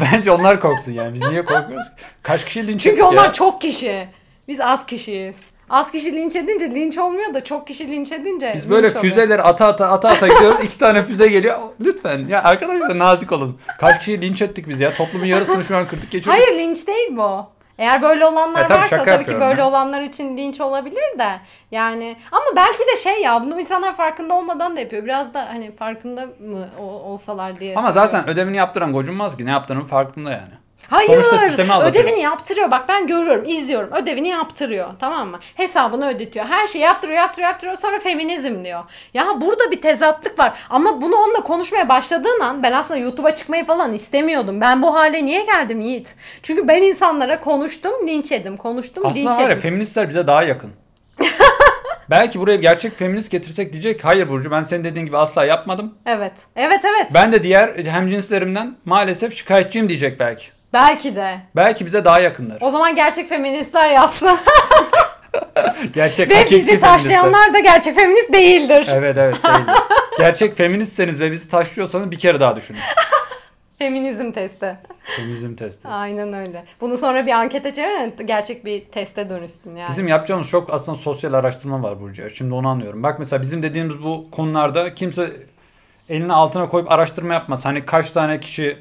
Bence onlar korksun yani. Biz niye korkuyoruz? ki? Kaç kişi linç Çünkü ettik onlar ya? çok kişi. Biz az kişiyiz. Az kişi linç edince linç olmuyor da çok kişi linç edince Biz böyle linç oluyor. füzeleri ata ata ata ata gidiyoruz. İki tane füze geliyor. Lütfen ya arkadaşlar nazik olun. Kaç kişi linç ettik biz ya? Toplumun yarısını şu an kırdık geçiyoruz. Hayır linç değil bu. Eğer böyle olanlar E, tabii varsa tabii ki böyle ya. olanlar için linç olabilir de yani ama belki de şey ya bunu insanlar farkında olmadan da yapıyor. Biraz da hani farkında mı olsalar diye. Ama söylüyorum. zaten ödevini yaptıran gocunmaz ki. Ne yaptığının farkında yani. Hayır. Sonuçta sistemi ödevini yaptırıyor. Bak ben görüyorum, izliyorum. Ödevini yaptırıyor. Tamam mı? Hesabını ödetiyor. Her şeyi yaptırıyor, yaptırıyor, yaptırıyor. Sonra feminizm diyor. Ya burada bir tezatlık var. Ama bunu onunla konuşmaya başladığın an ben aslında YouTube'a çıkmayı falan istemiyordum. Ben bu hale niye geldim Yiğit? Çünkü ben insanlara konuştum, linç edim. Konuştum, linç Aslında var ya edim. feministler bize daha yakın. Belki buraya gerçek feminist getirsek diyecek hayır Burcu ben senin dediğin gibi asla yapmadım. Evet. Evet evet. Ben de diğer hemcinslerimden maalesef şikayetçiyim diyecek belki. Belki de. Belki bize daha yakınlar. O zaman gerçek feministler yazsın. Gerçek Ve bizi taşlayanlar da gerçek feminist değildir. Evet evet değil. Gerçek feministseniz ve bizi taşlıyorsanız bir kere daha düşünün. Feminizm testi. Feminizm testi. Aynen öyle. Bunu sonra bir ankete çevirin gerçek bir teste dönüşsün yani. Bizim yapacağımız çok aslında sosyal araştırma var Burcu. Şimdi onu anlıyorum. Bak mesela bizim dediğimiz bu konularda kimse elini altına koyup araştırma yapmaz. Hani kaç tane kişi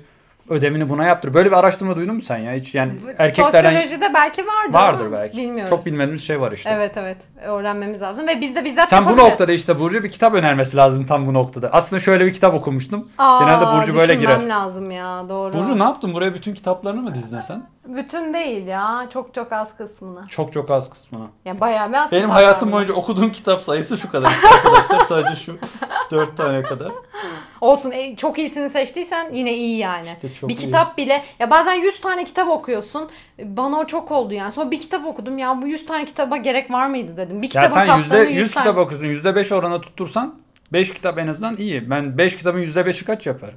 ödevini buna yaptır. Böyle bir araştırma duydun mu sen ya? Hiç yani erkeklerden Sosyolojide belki vardır vardır belki. Bilmiyoruz. Çok bilmediğimiz şey var işte. Evet evet öğrenmemiz lazım ve biz de bizzat Sen bu noktada işte Burcu bir kitap önermesi lazım tam bu noktada. Aslında şöyle bir kitap okumuştum. Aa, Genelde Burcu böyle girer. lazım ya doğru. Burcu ne yaptın? Buraya bütün kitaplarını mı dizdin sen? Bütün değil ya çok çok az kısmını. Çok çok az kısmına. Ya bayağı bir az Benim hayatım boyunca okuduğum kitap sayısı şu kadar arkadaşlar. Sadece şu dört tane kadar. Olsun e, çok iyisini seçtiysen yine iyi yani. İşte çok bir iyi. kitap bile ya bazen 100 tane kitap okuyorsun. Bana o çok oldu yani. Sonra bir kitap okudum ya bu 100 tane kitaba gerek var mıydı dedim. Bir Ya kitabın sen yüzde kapsamı 100 100 tane. kitap okuyorsun. Yüzde beş oranı tuttursan 5 kitap en azından iyi. Ben 5 kitabın yüzde beşi kaç yapar?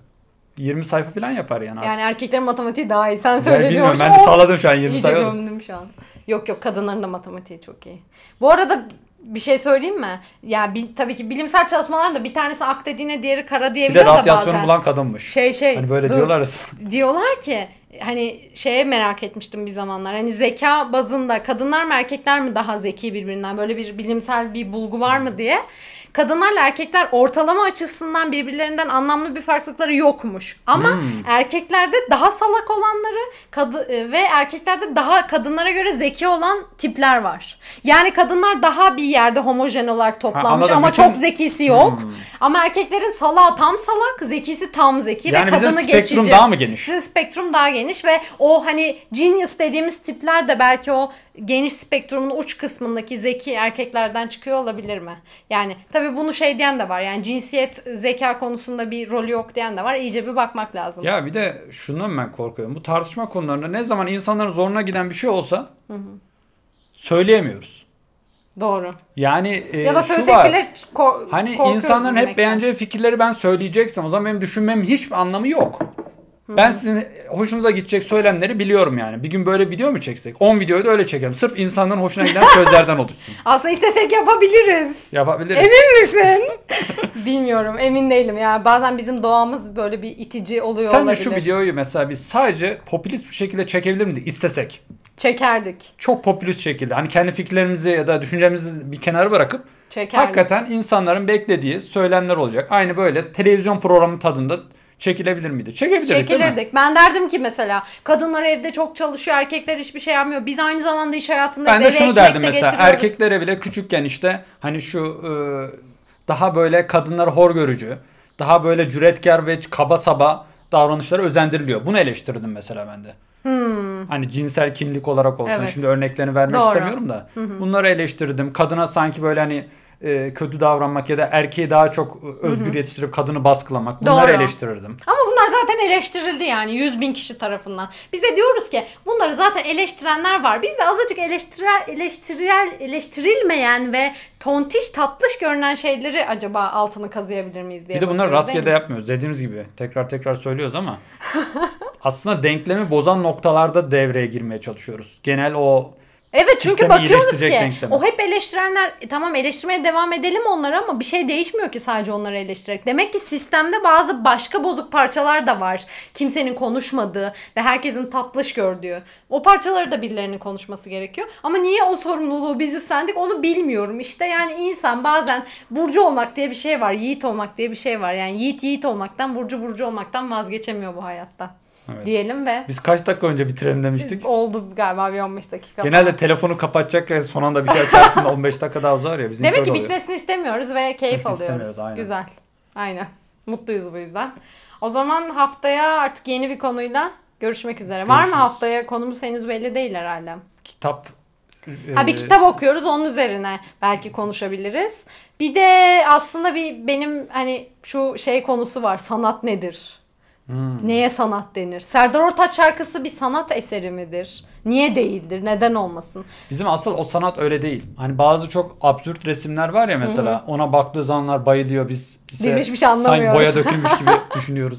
20 sayfa falan yapar yani artık. Yani erkeklerin matematiği daha iyi. Sen Ben söyle bilmiyorum diyormuş. ben de salladım şu an 20 İyice sayfa. gömdüm şu an. Yok yok kadınların da matematiği çok iyi. Bu arada bir şey söyleyeyim mi? Ya bir, tabii ki bilimsel çalışmalarda bir tanesi ak dediğine diğeri kara Bir diyebiliyor de da radyasyonu bazen. bulan kadınmış. Şey şey. Hani böyle dur. diyorlar. Diyorlar ki hani şeye merak etmiştim bir zamanlar. Hani zeka bazında kadınlar mı erkekler mi daha zeki birbirinden? Böyle bir bilimsel bir bulgu var mı diye. Kadınlarla erkekler ortalama açısından birbirlerinden anlamlı bir farklılıkları yokmuş. Ama Hmm. erkeklerde daha salak olanları kadı- e, ve erkeklerde daha kadınlara göre zeki olan tipler var. Yani kadınlar daha bir yerde homojen olarak toplanmış anladım. ama Bütün- çok zekisi yok. Hmm. Ama erkeklerin salağı tam salak, zekisi tam zeki Yani ve kadını spektrum geçici. daha mı geniş? Sizin spektrum daha geniş ve o hani genius dediğimiz tipler de belki o geniş spektrumun uç kısmındaki zeki erkeklerden çıkıyor olabilir mi? Yani tabii bunu şey diyen de var. Yani cinsiyet zeka konusunda bir rolü yok diyen de var. İyice bir bakmak lazım. Ya bir de şundan ben korkuyorum. Bu tartışma konularında ne zaman insanların zoruna giden bir şey olsa söyleyemiyoruz. Doğru. Yani e, ya da şu var. bile ko- Hani insanların hep demekten. beğeneceği fikirleri ben söyleyeceksem o zaman benim düşünmemin hiçbir anlamı yok. Ben sizin hoşunuza gidecek söylemleri biliyorum yani. Bir gün böyle video mu çeksek? 10 videoyu da öyle çekelim. Sırf insanların hoşuna giden sözlerden oluşsun. Aslında istesek yapabiliriz. Yapabiliriz. Emin misin? Bilmiyorum emin değilim yani bazen bizim doğamız böyle bir itici oluyor Sence olabilir. şu videoyu mesela biz sadece popülist bir şekilde çekebilir miydik istesek? Çekerdik. Çok popülist şekilde. Hani kendi fikirlerimizi ya da düşüncemizi bir kenara bırakıp Çekerdik. hakikaten insanların beklediği söylemler olacak. Aynı böyle televizyon programı tadında çekilebilir miydi? Çekebilirdik değil mi? Çekilirdik. Ben derdim ki mesela kadınlar evde çok çalışıyor, erkekler hiçbir şey yapmıyor. Biz aynı zamanda iş hayatındayız. Ben de şunu derdim de mesela erkeklere bile küçükken işte hani şu e, daha böyle kadınları hor görücü, daha böyle cüretkar ve kaba saba davranışlara özendiriliyor. Bunu eleştirdim mesela ben de. Hani cinsel kimlik olarak olsun. Hmm. Evet. Şimdi örneklerini vermek Doğru. istemiyorum da. Bunları eleştirdim. Kadına sanki böyle hani e, kötü davranmak ya da erkeği daha çok e, özgür yetiştirip kadını baskılamak. Bunları Doğru. eleştirirdim. Ama bunlar zaten eleştirildi yani 100 bin kişi tarafından. Biz de diyoruz ki bunları zaten eleştirenler var. Biz de azıcık eleştirel, eleştirel, eleştirilmeyen ve tontiş tatlış görünen şeyleri acaba altını kazıyabilir miyiz diye Bir de bunları rastgele yapmıyoruz. Dediğimiz gibi tekrar tekrar söylüyoruz ama aslında denklemi bozan noktalarda devreye girmeye çalışıyoruz. Genel o Evet çünkü Sistemi bakıyoruz ki denklemi. o hep eleştirenler e, tamam eleştirmeye devam edelim onları ama bir şey değişmiyor ki sadece onları eleştirerek. Demek ki sistemde bazı başka bozuk parçalar da var. Kimsenin konuşmadığı ve herkesin tatlış gördüğü. O parçaları da birilerinin konuşması gerekiyor. Ama niye o sorumluluğu biz üstlendik onu bilmiyorum. İşte yani insan bazen burcu olmak diye bir şey var. Yiğit olmak diye bir şey var. Yani yiğit yiğit olmaktan, burcu burcu olmaktan vazgeçemiyor bu hayatta. Evet. Diyelim ve biz kaç dakika önce bitirelim demiştik. oldu galiba bir 15 dakika. Genelde telefonu kapatacakken son anda bir şey açarsın da 15 dakika daha uzar ya. Bizim Demek ki öyle oluyor. bitmesini istemiyoruz ve keyif Bitmesini alıyoruz. aynen. Güzel. Aynen. Mutluyuz bu yüzden. O zaman haftaya artık yeni bir konuyla görüşmek üzere. Var mı Görüşürüz. haftaya? Konumuz henüz belli değil herhalde. Kitap Ha bir e, kitap okuyoruz onun üzerine belki konuşabiliriz. Bir de aslında bir benim hani şu şey konusu var. Sanat nedir? Hmm. Neye sanat denir? Serdar Ortaç şarkısı bir sanat eseri midir? Niye değildir? Neden olmasın? Bizim asıl o sanat öyle değil. Hani bazı çok absürt resimler var ya mesela. Ona baktığı zamanlar bayılıyor. Biz ise Biz hiçbir şey Sanki anlamıyoruz. boya dökülmüş gibi düşünüyoruz.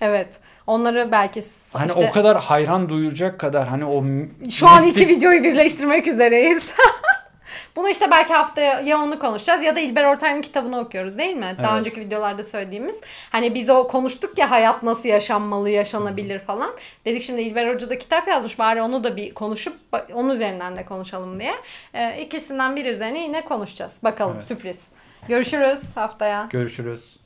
Evet. Onları belki Hani işte- o kadar hayran duyulacak kadar hani o Şu an mistik- iki videoyu birleştirmek üzereyiz. Bunu işte belki haftaya ya onu konuşacağız ya da İlber Ortaylı'nın kitabını okuyoruz değil mi? Daha Evet. önceki videolarda söylediğimiz. Hani biz o konuştuk ya hayat nasıl yaşanmalı, yaşanabilir falan. Dedik şimdi İlber Hoca da kitap yazmış bari onu da bir konuşup onun üzerinden de konuşalım diye. Ee, ikisinden biri üzerine yine konuşacağız. Bakalım Evet. sürpriz. Görüşürüz haftaya. Görüşürüz.